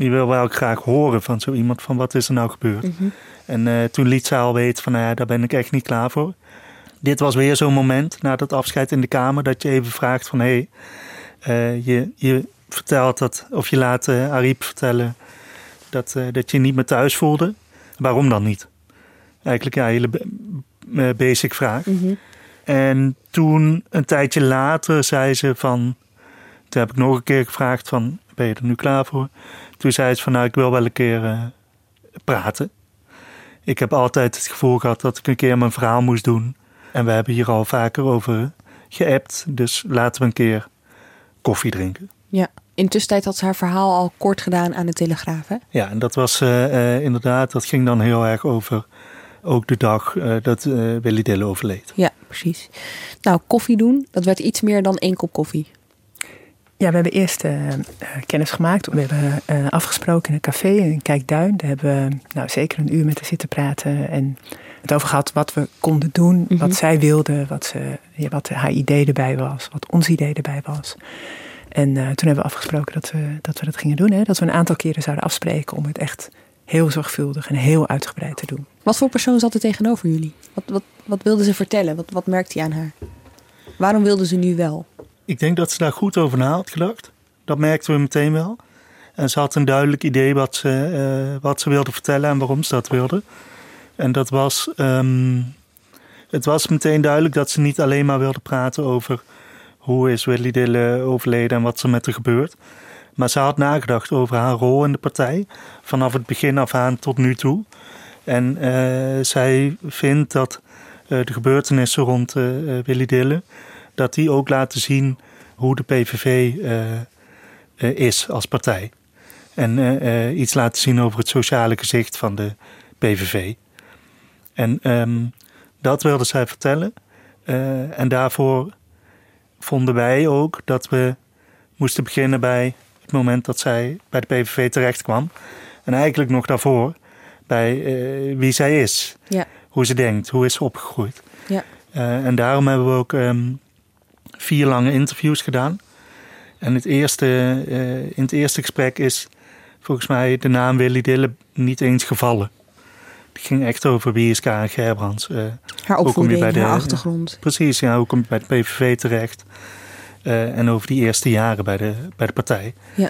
je wil wel graag horen van zo iemand... van wat is er nou gebeurd? Mm -hmm. En uh, toen liet ze al weten van... Nou ja, daar ben ik echt niet klaar voor. Dit was weer zo'n moment na dat afscheid in de Kamer... dat je even vraagt van... Hey, uh, je, je vertelt dat, of je laat uh, Ariep vertellen dat, dat je niet meer thuis voelde. Waarom dan niet? Eigenlijk ja, een hele basic vraag. Mm -hmm. En toen, een tijdje later, zei ze van... Toen heb ik nog een keer gevraagd van, ben je er nu klaar voor? Toen zei ze van, nou, ik wil wel een keer praten. Ik heb altijd het gevoel gehad dat ik een keer mijn verhaal moest doen. En we hebben hier al vaker over geappt. Dus laten we een keer koffie drinken. Ja, intussen had ze haar verhaal al kort gedaan aan de Telegraaf, hè? Ja, en dat was uh, uh, inderdaad, dat ging dan heel erg over ook de dag uh, dat Willy Dille overleed. Ja, precies. Nou, koffie doen, dat werd iets meer dan één kop koffie. Ja, we hebben eerst kennis gemaakt. We hebben afgesproken in een café in Kijkduin. Daar hebben we nou, zeker een uur met haar zitten praten en het over gehad wat we konden doen, mm -hmm. wat zij wilde, wat, ze, ja, wat haar idee erbij was, wat ons idee erbij was. En uh, toen hebben we afgesproken dat we, dat we dat gingen doen. Hè? Dat we een aantal keren zouden afspreken om het echt heel zorgvuldig en heel uitgebreid te doen. Wat voor persoon zat er tegenover jullie? Wat, wat, wat wilde ze vertellen? Wat, wat merkte je aan haar? Waarom wilde ze nu wel? Ik denk dat ze daar goed over na had gedacht. Dat merkten we meteen wel. En ze had een duidelijk idee wat ze, uh, wat ze wilde vertellen en waarom ze dat wilde. En dat was, um, het was meteen duidelijk dat ze niet alleen maar wilde praten over hoe is Willy Dille overleden en wat er met haar gebeurt. Maar ze had nagedacht over haar rol in de partij, vanaf het begin af aan tot nu toe. En uh, zij vindt dat uh, de gebeurtenissen rond Willy Dille, dat die ook laten zien hoe de PVV is als partij. En iets laten zien over het sociale gezicht van de PVV. En um, dat wilde zij vertellen. En daarvoor vonden wij ook dat we moesten beginnen bij het moment dat zij bij de PVV terecht kwam. En eigenlijk nog daarvoor bij uh, wie zij is. Ja. Hoe ze denkt, hoe is ze opgegroeid. Ja. Uh, en daarom hebben we ook um, vier lange interviews gedaan. En het eerste, in het eerste gesprek is volgens mij de naam Willy Dille niet eens gevallen. Het ging echt over wie is Karen Gerbrands. Uh, haar opvoeding, bij de, haar achtergrond. Uh, precies, ja, hoe kom je bij de PVV terecht? Uh, en over die eerste jaren bij de, bij de partij. Ja.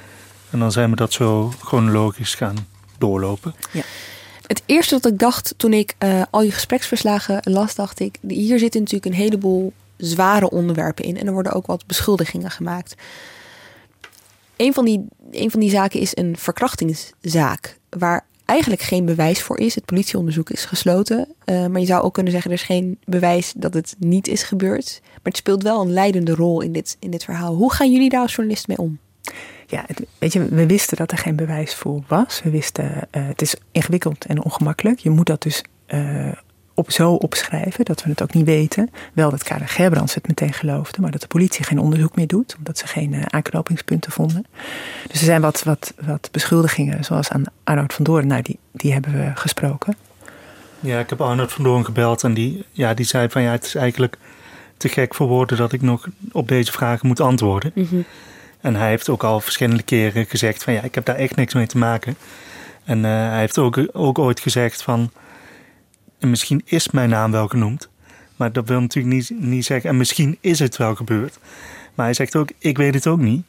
En dan zijn we dat zo chronologisch gaan doorlopen. Ja. Het eerste wat ik dacht toen ik al je gespreksverslagen las, dacht ik... hier zitten natuurlijk een heleboel zware onderwerpen in. En er worden ook wat beschuldigingen gemaakt. Een van die, een van die zaken is een verkrachtingszaak... waar eigenlijk geen bewijs voor is. Het politieonderzoek is gesloten. Uh, maar je zou ook kunnen zeggen, er is geen bewijs dat het niet is gebeurd. Maar het speelt wel een leidende rol in dit, in dit verhaal. Hoe gaan jullie daar als journalist mee om? Ja, het, weet je, we wisten dat er geen bewijs voor was. We wisten, uh, het is ingewikkeld en ongemakkelijk. Je moet dat dus uh, op, zo opschrijven dat we het ook niet weten. Wel dat Karen Gerbrands het meteen geloofde, maar dat de politie geen onderzoek meer doet, omdat ze geen uh, aanknopingspunten vonden. Dus er zijn wat, wat, wat beschuldigingen, zoals aan Arnoud van Doorn, nou, die, die hebben we gesproken. Ja, ik heb Arnoud van Doorn gebeld en die, ja, die zei van ja, het is eigenlijk te gek voor woorden dat ik nog op deze vragen moet antwoorden. Mm -hmm. En hij heeft ook al verschillende keren gezegd van ja, ik heb daar echt niks mee te maken. En uh, hij heeft ook, ook ooit gezegd van en misschien is mijn naam wel genoemd. Maar dat wil natuurlijk niet, niet zeggen. En misschien is het wel gebeurd. Maar hij zegt ook: Ik weet het ook niet.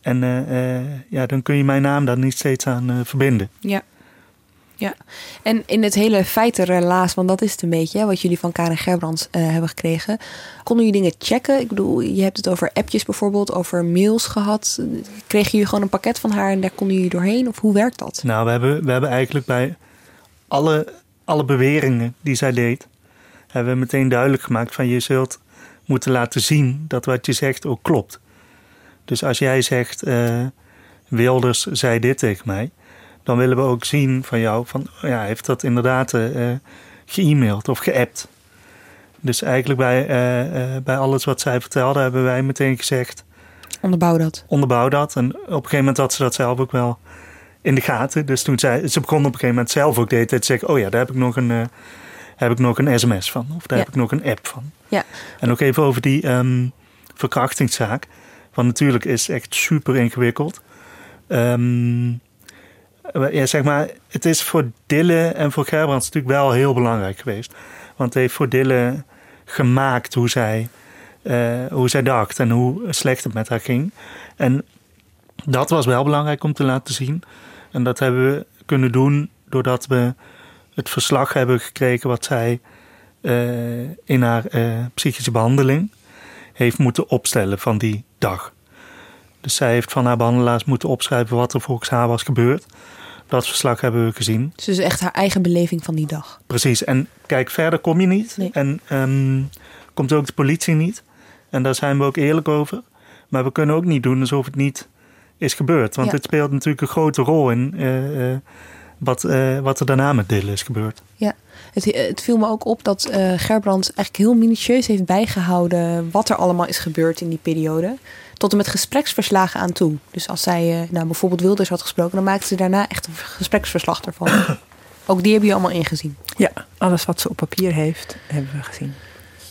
En uh, uh, ja, dan kun je mijn naam daar niet steeds aan uh, verbinden. Ja. Ja, en in het hele feitenrelaas, want dat is het een beetje hè, wat jullie van Karen Gerbrands hebben gekregen. Konden jullie dingen checken? Ik bedoel, je hebt het over appjes bijvoorbeeld, over mails gehad. Kregen jullie gewoon een pakket van haar en daar konden jullie doorheen? Of hoe werkt dat? Nou, we hebben, we hebben eigenlijk bij alle, alle beweringen die zij deed, hebben we meteen duidelijk gemaakt van je zult moeten laten zien dat wat je zegt ook klopt. Dus als jij zegt, uh, Wilders zei dit tegen mij, dan willen we ook zien van jou, van ja, heeft dat inderdaad uh, ge-mailed of geappt. Dus eigenlijk bij, uh, bij alles wat zij vertelde, hebben wij meteen gezegd. Onderbouw dat. Onderbouw dat. En op een gegeven moment had ze dat zelf ook wel in de gaten. Dus toen zei ze begon op een gegeven moment zelf ook de hele tijd te zeggen: Oh ja, daar heb ik nog een, heb ik nog een sms van. Of daar heb ik nog een app van. Ja. En ook even over die um, verkrachtingszaak. Want natuurlijk is echt super ingewikkeld. Um, ja, zeg maar, het is voor Dille en voor Gerbrands natuurlijk wel heel belangrijk geweest. Want het heeft voor Dille gemaakt hoe zij, uh, hoe zij dacht en hoe slecht het met haar ging. En dat was wel belangrijk om te laten zien. En dat hebben we kunnen doen doordat we het verslag hebben gekregen wat zij uh, in haar uh, psychische behandeling heeft moeten opstellen van die dag. Dus zij heeft van haar behandelaars moeten opschrijven wat er volgens haar was gebeurd. Dat verslag hebben we gezien. Dus echt haar eigen beleving van die dag. Precies. En kijk, verder kom je niet. Nee. En um, komt ook de politie niet. En daar zijn we ook eerlijk over. Maar we kunnen ook niet doen alsof het niet is gebeurd. Want Ja. het speelt natuurlijk een grote rol in uh, uh, wat, uh, wat er daarna met Dille is gebeurd. Ja, het, het viel me ook op dat uh, Gerbrand eigenlijk heel minutieus heeft bijgehouden wat er allemaal is gebeurd in die periode. Tot en met gespreksverslagen aan toe. Dus als zij uh, nou, bijvoorbeeld Wilders had gesproken, dan maakte ze daarna echt een gespreksverslag ervan. ook die hebben je allemaal ingezien. Ja, alles wat ze op papier heeft, hebben we gezien.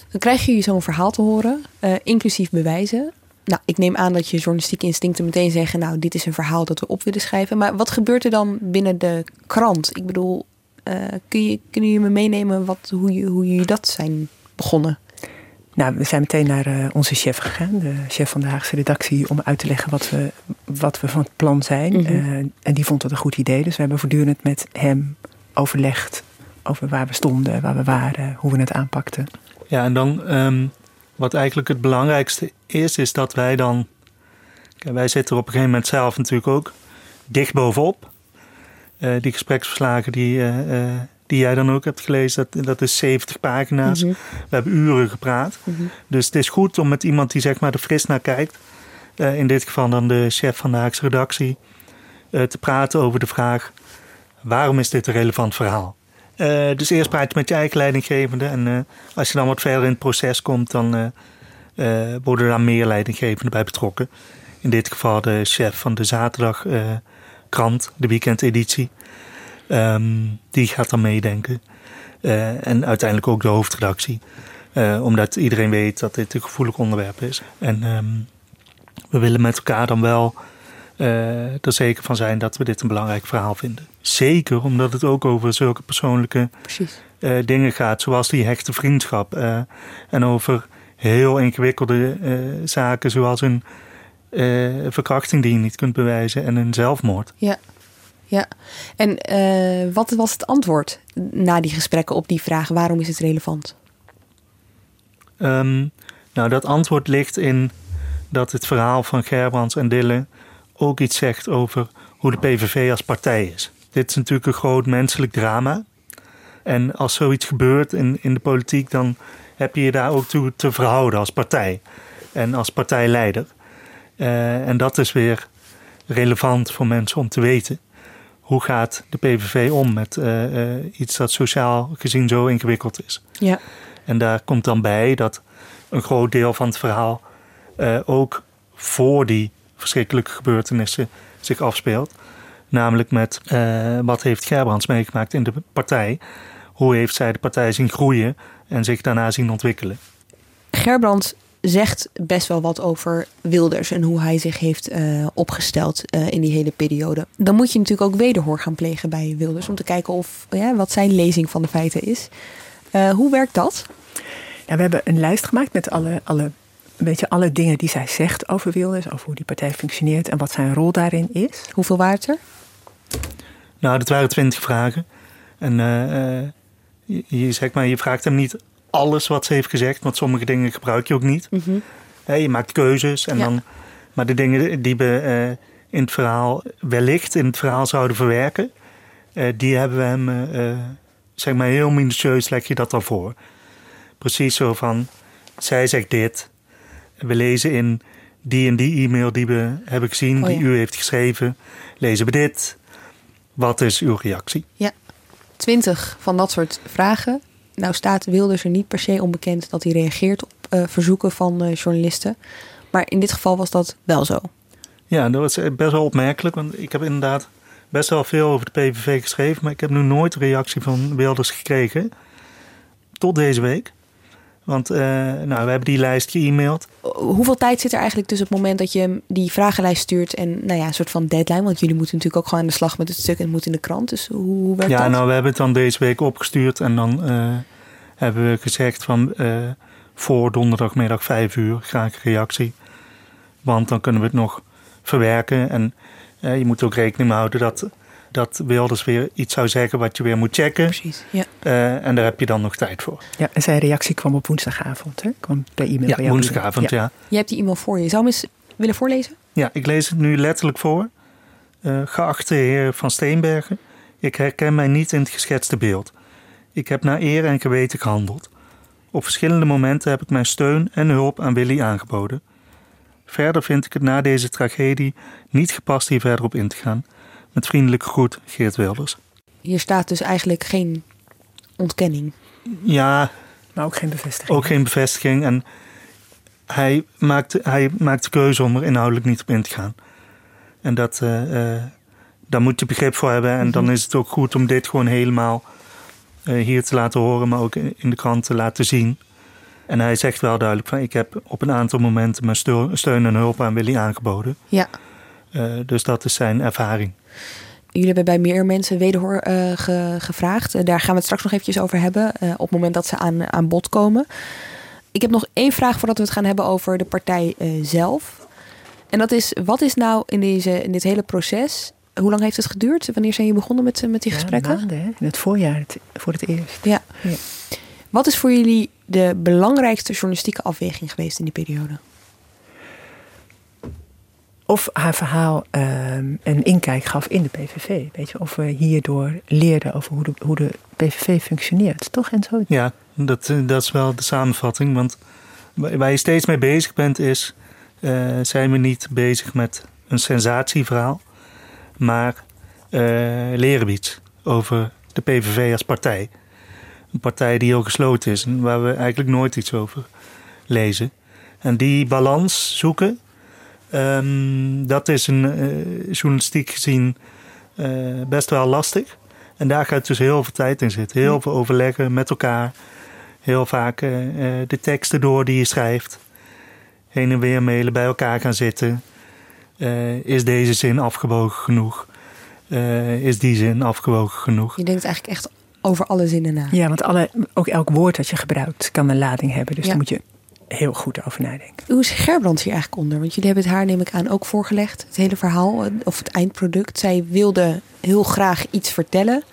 Dan krijg je zo'n verhaal te horen, uh, inclusief bewijzen. Nou, ik neem aan dat je journalistieke instincten meteen zeggen: Nou, dit is een verhaal dat we op willen schrijven. Maar wat gebeurt er dan binnen de krant? Ik bedoel, uh, kun je, kunnen jullie me meenemen wat, hoe, je, hoe jullie dat zijn begonnen? Nou, we zijn meteen naar uh, onze chef gegaan, de chef van de Haagse redactie, om uit te leggen wat we, wat we van het plan zijn. Mm -hmm. uh, en die vond het een goed idee. Dus we hebben voortdurend met hem overlegd over waar we stonden, waar we waren, hoe we het aanpakten. Ja, en dan um, wat eigenlijk het belangrijkste is, is dat wij dan. Kijk, wij zitten er op een gegeven moment zelf natuurlijk ook dicht bovenop. Uh, die gespreksverslagen die, uh, uh, die jij dan ook hebt gelezen, dat, dat is 70 pagina's. Mm -hmm. We hebben uren gepraat. Mm -hmm. Dus het is goed om met iemand die zeg maar er fris naar kijkt, in dit geval dan de chef van de Haagse redactie, te praten over de vraag: waarom is dit een relevant verhaal? Uh, dus eerst praat je met je eigen leidinggevende. En uh, als je dan wat verder in het proces komt, dan uh, worden daar meer leidinggevenden bij betrokken. In dit geval de chef van de zaterdagkrant, de weekendeditie. Um, die gaat dan meedenken. en uiteindelijk ook de hoofdredactie. omdat iedereen weet dat dit een gevoelig onderwerp is. En um, we willen met elkaar dan wel er zeker van zijn dat we dit een belangrijk verhaal vinden. Zeker omdat het ook over zulke persoonlijke uh, dingen gaat, zoals die hechte vriendschap. Uh, en over heel ingewikkelde zaken, zoals een verkrachting die je niet kunt bewijzen en een zelfmoord. Ja, ja. En wat was het antwoord na die gesprekken op die vraag: waarom is het relevant? Um, nou, dat antwoord ligt in dat het verhaal van Gerbrands en Dille ook iets zegt over hoe de PVV als partij is. Dit is natuurlijk een groot menselijk drama. En als zoiets gebeurt in, in de politiek, dan heb je je daar ook toe te verhouden als partij en als partijleider. Uh, en dat is weer relevant voor mensen om te weten. Hoe gaat de PVV om met uh, uh, iets dat sociaal gezien zo ingewikkeld is? Ja. En daar komt dan bij dat een groot deel van het verhaal ook voor die verschrikkelijke gebeurtenissen zich afspeelt. Namelijk met uh, wat heeft Gerbrands meegemaakt in de partij. Hoe heeft zij de partij zien groeien en zich daarna zien ontwikkelen. Gerbrands zegt best wel wat over Wilders en hoe hij zich heeft uh, opgesteld uh, in die hele periode. Dan moet je natuurlijk ook wederhoor gaan plegen bij Wilders om te kijken of, ja, wat zijn lezing van de feiten is. hoe werkt dat? Ja, we hebben een lijst gemaakt met alle, alle een beetje alle dingen die zij zegt over Wilders, over hoe die partij functioneert en wat zijn rol daarin is. Hoeveel waren het er? Nou, dat waren twintig vragen. En eh, je, je, zeg maar, je vraagt hem niet alles wat ze heeft gezegd, want sommige dingen gebruik je ook niet. Mhm. je maakt keuzes en Ja. dan. Maar de dingen die we eh, in het verhaal wellicht in het verhaal zouden verwerken, eh, die hebben we hem, eh, eh, zeg maar, heel minutieus leg je dat dan voor. Precies zo van, zij zegt dit. We lezen in die en die e-mail die we hebben gezien, Oh ja. die u heeft geschreven, lezen we dit. Wat is uw reactie? Twintig van dat soort vragen. Nou staat Wilders er niet per se onbekend dat hij reageert op eh, verzoeken van eh, journalisten. Maar in dit geval was dat wel zo. Ja, dat was best wel opmerkelijk, want ik heb inderdaad best wel veel over de PVV geschreven, maar ik heb nu nooit reactie van Wilders gekregen. Tot deze week. Want eh, nou, we hebben die lijst ge-mailed. Hoeveel tijd zit er eigenlijk tussen het moment dat je die vragenlijst stuurt en nou ja, een soort van deadline? Want jullie moeten natuurlijk ook gewoon aan de slag met het stuk en het moet in de krant. Dus hoe, hoe werkt Ja, dat? nou, we hebben het dan deze week opgestuurd en dan eh, hebben we gezegd van eh, voor donderdagmiddag 5 uur graag een reactie. Want dan kunnen we het nog verwerken. En je moet ook rekening mee houden dat, dat Wilders weer iets zou zeggen wat je weer moet checken. Precies, ja. Eh, en daar heb je dan nog tijd voor. Ja, en zijn reactie kwam op woensdagavond, hè? Kwam per e-mail bij Ja, jou woensdagavond, ja. Je hebt die e-mail voor je. Zou je hem eens willen voorlezen? Ja, ik lees het nu letterlijk voor. Eh, geachte heer Van Steenbergen, ik herken mij niet in het geschetste beeld. Ik heb naar eer en geweten gehandeld. Op verschillende momenten heb ik mijn steun en hulp aan Willy aangeboden. Verder vind ik het na deze tragedie niet gepast hier verder op in te gaan. Met vriendelijke groet, Geert Wilders. Hier staat dus eigenlijk geen ontkenning. Ja, Maar ook geen bevestiging. ook geen bevestiging. En hij maakt, hij maakt de keuze om er inhoudelijk niet op in te gaan. En dat, eh, eh, daar moet je begrip voor hebben. En dan is het ook goed om dit gewoon helemaal eh, hier te laten horen, maar ook in de krant te laten zien. En hij zegt wel duidelijk van ik heb op een aantal momenten mijn steun en hulp aan Willy aangeboden. Ja. Eh, dus dat is zijn ervaring. Jullie hebben bij meer mensen wederhoor eh, ge- gevraagd. Eh, daar gaan we het straks nog eventjes over hebben. eh, op het moment dat ze aan, aan bod komen. Ik heb nog één vraag voordat we het gaan hebben over de partij zelf. En dat is, wat is nou in, deze, in dit hele proces... Hoe lang heeft het geduurd? Wanneer zijn jullie begonnen met, met die Ja, gesprekken? maanden, hè? In het voorjaar het- voor het eerst. Ja. Ja. Wat is voor jullie de belangrijkste journalistieke afweging geweest in die periode? Of haar verhaal ehm, een inkijk gaf in de PVV. Weet je, of we hierdoor leerden over hoe de, hoe de PVV functioneert. Toch en? Ja, dat, eh, dat is wel de samenvatting. Want waar je steeds mee bezig bent is... eh, zijn we niet bezig met een sensatieverhaal... maar eh, leren we iets over de PVV als partij. Een partij die heel gesloten is en waar we eigenlijk nooit iets over lezen. En die balans zoeken... ehm, dat is een, eh, journalistiek gezien eh, best wel lastig. En daar gaat dus heel veel tijd in zitten. Heel veel overleggen met elkaar. Heel vaak eh, de teksten door die je schrijft. Heen en weer mailen, bij elkaar gaan zitten. Eh, is deze zin afgewogen genoeg? Eh, is die zin afgewogen genoeg? Je denkt eigenlijk echt over alle zinnen na. Ja, want alle, ook elk woord dat je gebruikt kan een lading hebben. Dus Ja. daar moet je heel goed over nadenken. Hoe is Gerbrand hier eigenlijk onder? Want jullie hebben het haar, neem ik aan, ook voorgelegd. Het hele verhaal, eh, of het eindproduct. Zij wilde heel graag iets vertellen.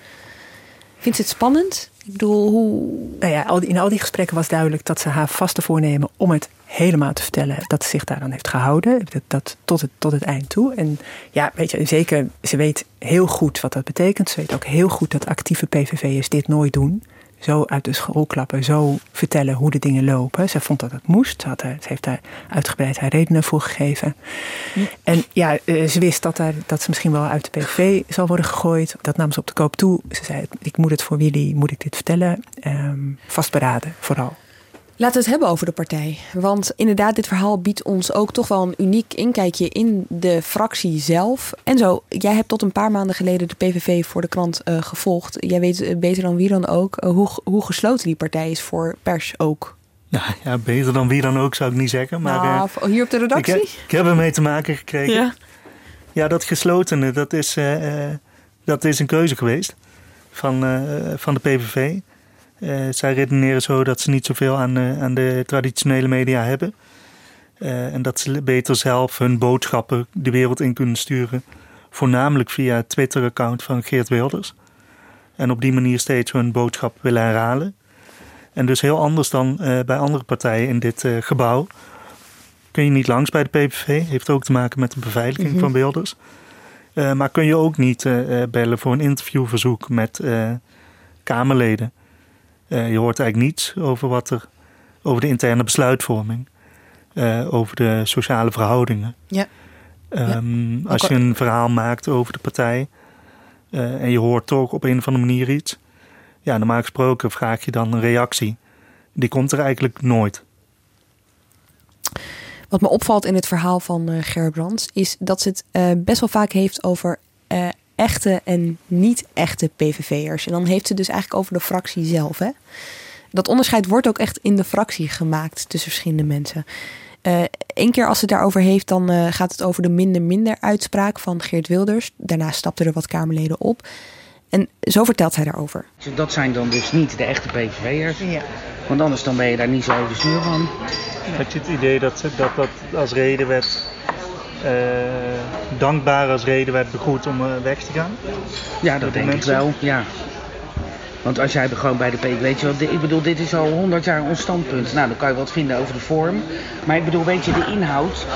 Vindt ze het spannend? Ik bedoel, hoe... Nou ja, in al die gesprekken was duidelijk dat ze haar vaste voornemen om het helemaal te vertellen, dat ze zich daaraan heeft gehouden. Dat, dat tot, het, tot het eind toe. En ja, weet je, zeker, ze weet heel goed wat dat betekent. Ze weet ook heel goed dat actieve PVV'ers dit nooit doen. Zo uit de school klappen, zo vertellen hoe de dingen lopen. Ze vond dat het moest. Ze, had ze heeft daar uitgebreid haar redenen voor gegeven. En ja, eh, ze wist dat, daar, dat ze misschien wel uit de PVV zal worden gegooid. Dat nam ze op de koop toe. Ze zei, ik moet het voor Willy, moet ik dit vertellen. Ehm, vastberaden, vooral. Laten we het hebben over de partij. Want inderdaad, dit verhaal biedt ons ook toch wel een uniek inkijkje in de fractie zelf. En zo, jij hebt tot een paar maanden geleden de PVV voor de krant eh, gevolgd. Jij weet eh, beter dan wie dan ook eh, hoe, hoe gesloten die partij is voor pers ook. Ja, ja, beter dan wie dan ook zou ik niet zeggen. Maar nou, hier op de ik, redactie? heb, ik heb ermee te maken gekregen. ja. Ja, dat geslotene, dat is, dat is een keuze geweest van, van de PVV. Eh, zij redeneren zo dat ze niet zoveel aan, eh, aan de traditionele media hebben. Eh, en dat ze beter zelf hun boodschappen de wereld in kunnen sturen. Voornamelijk via het Twitter-account van Geert Wilders. En op die manier steeds hun boodschap willen herhalen. En dus heel anders dan bij andere partijen in dit gebouw. Kun je niet langs bij de PVV. Heeft ook te maken met de beveiliging mhm. van beelders. maar kun je ook niet bellen voor een interviewverzoek met Kamerleden. Je hoort eigenlijk niets over wat er over de interne besluitvorming. Uh, over de sociale verhoudingen. Ja. Um, Als je een verhaal maakt over de partij uh, en je hoort toch op een of andere manier iets, ja, normaal gesproken vraag je dan een reactie. Die komt er eigenlijk nooit. Wat me opvalt in het verhaal van uh, Gerbrands is dat ze het best wel vaak heeft over echte en niet echte PVV'ers. En dan heeft ze dus eigenlijk over de fractie zelf. Hè? Dat onderscheid wordt ook echt in de fractie gemaakt tussen verschillende mensen. Eén eh, keer als ze daarover heeft, dan uh, gaat het over de minder-minder uitspraak van Geert Wilders. Daarna stapten er wat Kamerleden op. En zo vertelt hij daarover. Dat zijn dan dus niet de echte PVV'ers. Ja. Want anders dan ben je daar niet zo over zuur van. Had je het idee dat dat, dat als reden werd dankbaar als reden werd begroet om weg te gaan? Ja, dat denk ik wel. Ja. Want als jij gewoon bij de P, weet je wel, ik bedoel, dit is al 100 jaar ons standpunt. Nou, dan kan je wat vinden over de vorm. Maar ik bedoel, weet je, de inhoud,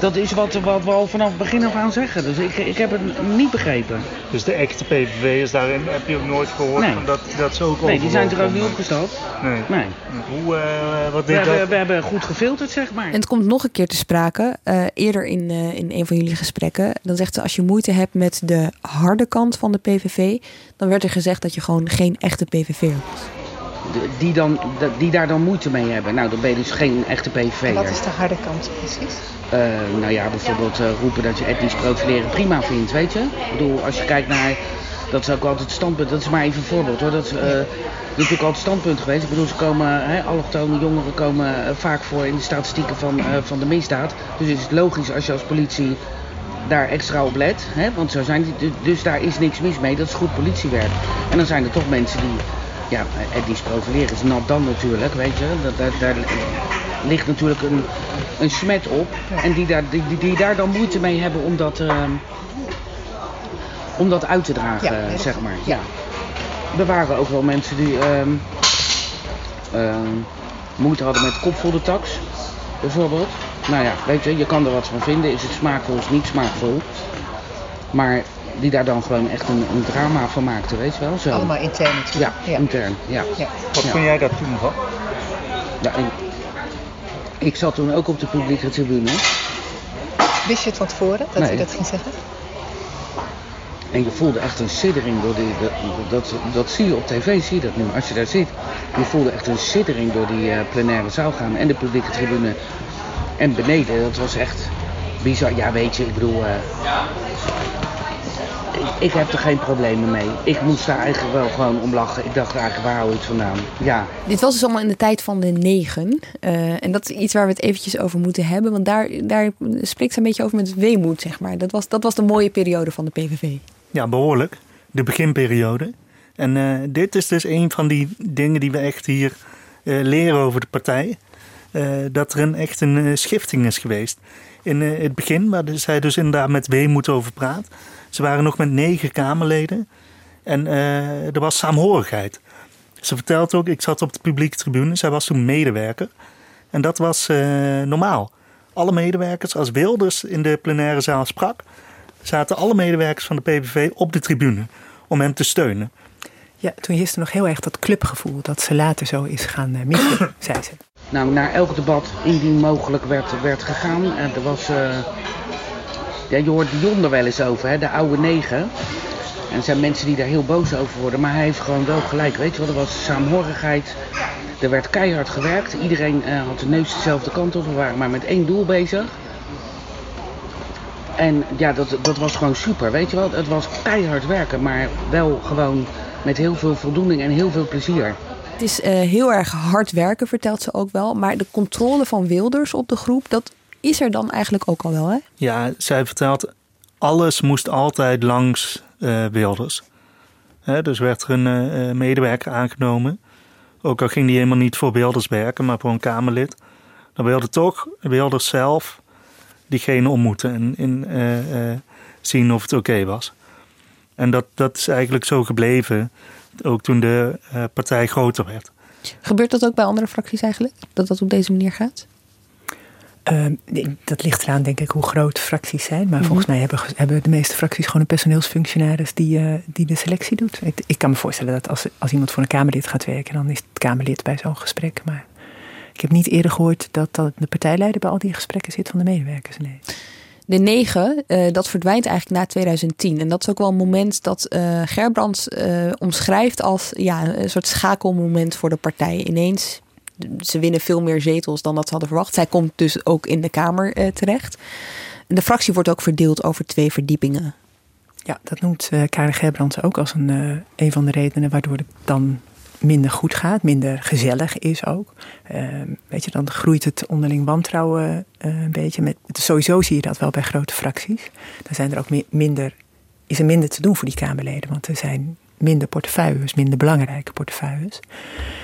dat is wat, wat we al vanaf het begin af aan zeggen. Dus ik, ik heb het niet begrepen. Dus de echte PVV is daarin, heb je ook nooit gehoord nee. van dat, dat ze ook Nee, die zijn er ook niet opgestapt. Nee. nee. Hoe, uh, wat we, hebben, we hebben goed gefilterd, zeg maar. En het komt nog een keer te sprake, uh, eerder in, uh, in een van jullie gesprekken. Dan zegt ze, als je moeite hebt met de harde kant van de PVV, dan werd er gezegd dat je gewoon geen echte PVV'er was. Die, dan, die daar dan moeite mee hebben. Nou, dan ben je dus geen echte PVV'er. Wat is de harde kant precies? Uh, nou ja, bijvoorbeeld uh, roepen dat je etnisch profileren prima vindt, weet je? Ik bedoel, als je kijkt naar... Dat is ook altijd het standpunt, dat is maar even een voorbeeld hoor. Dat is, uh, natuurlijk altijd het standpunt geweest. Ik bedoel, ze komen, hè, allochtone jongeren komen vaak voor in de statistieken van, van de misdaad. Dus het is logisch als je als politie daar extra op let. Hè? Want zo zijn die, dus daar is niks mis mee. Dat is goed politiewerk. En dan zijn er toch mensen die, ja, die profileren is nat dan natuurlijk, weet je. Dat, daar, daar ligt natuurlijk een, een smet op. En die daar, die, die daar dan moeite mee hebben om dat, uh, om dat uit te dragen, zeg maar. Ja. Er waren ook wel mensen die uh, uh, moeite hadden met kopvolle bijvoorbeeld. Nou ja, weet je, je kan er wat van vinden. Is het smaakvol of niet smaakvol? Maar die daar dan gewoon echt een, een drama van maakte, weet je wel? Zo. Allemaal intern natuurlijk. Ja, intern, ja. ja. Wat ja. vond jij daar toen van? Ja, ik zat toen ook op de publieke tribune. Wist je het van tevoren, dat nee. hij dat ging zeggen? En je voelde echt een siddering door die. Dat, dat, dat, zie je op tv, zie je dat nu. Als je daar zit, je voelde echt een siddering door die uh, plenaire zaal gaan en de publieke tribune. En beneden, dat was echt bizar. Ja, weet je, ik bedoel. Uh, ik, ik, heb er geen problemen mee. Ik moest daar eigenlijk wel gewoon om lachen. Ik dacht eigenlijk, waar hou je het vandaan? Ja. Dit was dus allemaal in de tijd van de negen. Uh, en dat is iets waar we het eventjes over moeten hebben. Want daar, daar spreekt ze een beetje over met weemoed, zeg maar. Dat was, dat was de mooie periode van de PVV. Ja, behoorlijk. De beginperiode. En uh, dit is dus een van die dingen die we echt hier uh, leren over de partij. Uh, dat er een, echt een schifting is geweest. In het begin, waar zij dus inderdaad met weemoed over praat. Ze waren nog met negen Kamerleden. En er was saamhorigheid. Ze vertelt ook, ik zat op de publieke tribune. Zij was toen medewerker. En dat was normaal. Alle medewerkers, als Wilders in de plenaire zaal sprak zaten alle medewerkers van de PVV op de tribune om hem te steunen. Ja, toen heerste nog heel erg dat clubgevoel dat ze later zo is gaan missen, zei ze. Nou, naar elk debat indien mogelijk werd, werd gegaan. En er was, uh, ja, je hoort Dion er wel eens over, hè, de oude negen. En er zijn mensen die daar heel boos over worden, maar hij heeft gewoon wel gelijk. Weet je wel, er was saamhorigheid. Er werd keihard gewerkt. Iedereen uh, had de neus dezelfde kant op. We waren maar met één doel bezig. En ja, dat, dat was gewoon super, weet je wel. Het was keihard werken, maar wel gewoon met heel veel voldoening en heel veel plezier. Het is uh, heel erg hard werken, vertelt ze ook wel. Maar de controle van Wilders op de groep, dat is er dan eigenlijk ook al wel, hè? Ja, zij vertelt, alles moest altijd langs uh, Wilders. He, dus werd er een uh, medewerker aangenomen. Ook al ging die helemaal niet voor Wilders werken, maar voor een Kamerlid. Dan wilde toch Wilders zelf diegene ontmoeten en zien of het oké was. En dat, dat is eigenlijk zo gebleven, ook toen de uh, partij groter werd. Gebeurt dat ook bij andere fracties eigenlijk? Dat dat op deze manier gaat? Uh, dat ligt eraan, denk ik, hoe groot fracties zijn. Maar volgens mhm. mij hebben, hebben de meeste fracties gewoon een personeelsfunctionaris die, uh, die de selectie doet. Ik, ik, kan me voorstellen dat als, als iemand voor een Kamerlid gaat werken, dan is het Kamerlid bij zo'n gesprek. Maar ik heb niet eerder gehoord dat, dat de partijleider bij al die gesprekken zit van de medewerkers. Nee. De negen, uh, dat verdwijnt eigenlijk na 2010. En dat is ook wel een moment dat uh, Gerbrands uh, omschrijft als ja, een soort schakelmoment voor de partij. Ineens, ze winnen veel meer zetels dan dat ze hadden verwacht. Zij komt dus ook in de Kamer terecht. De fractie wordt ook verdeeld over twee verdiepingen. Ja, dat noemt uh, Karen Gerbrands ook als een, een van de redenen waardoor het dan minder goed gaat, minder gezellig is ook. Ehm, weet je, dan groeit het onderling wantrouwen uh, een beetje. Met, sowieso zie je dat wel bij grote fracties. Dan zijn er ook minder, is er minder te doen voor die Kamerleden, want er zijn minder portefeuilles, minder belangrijke portefeuilles.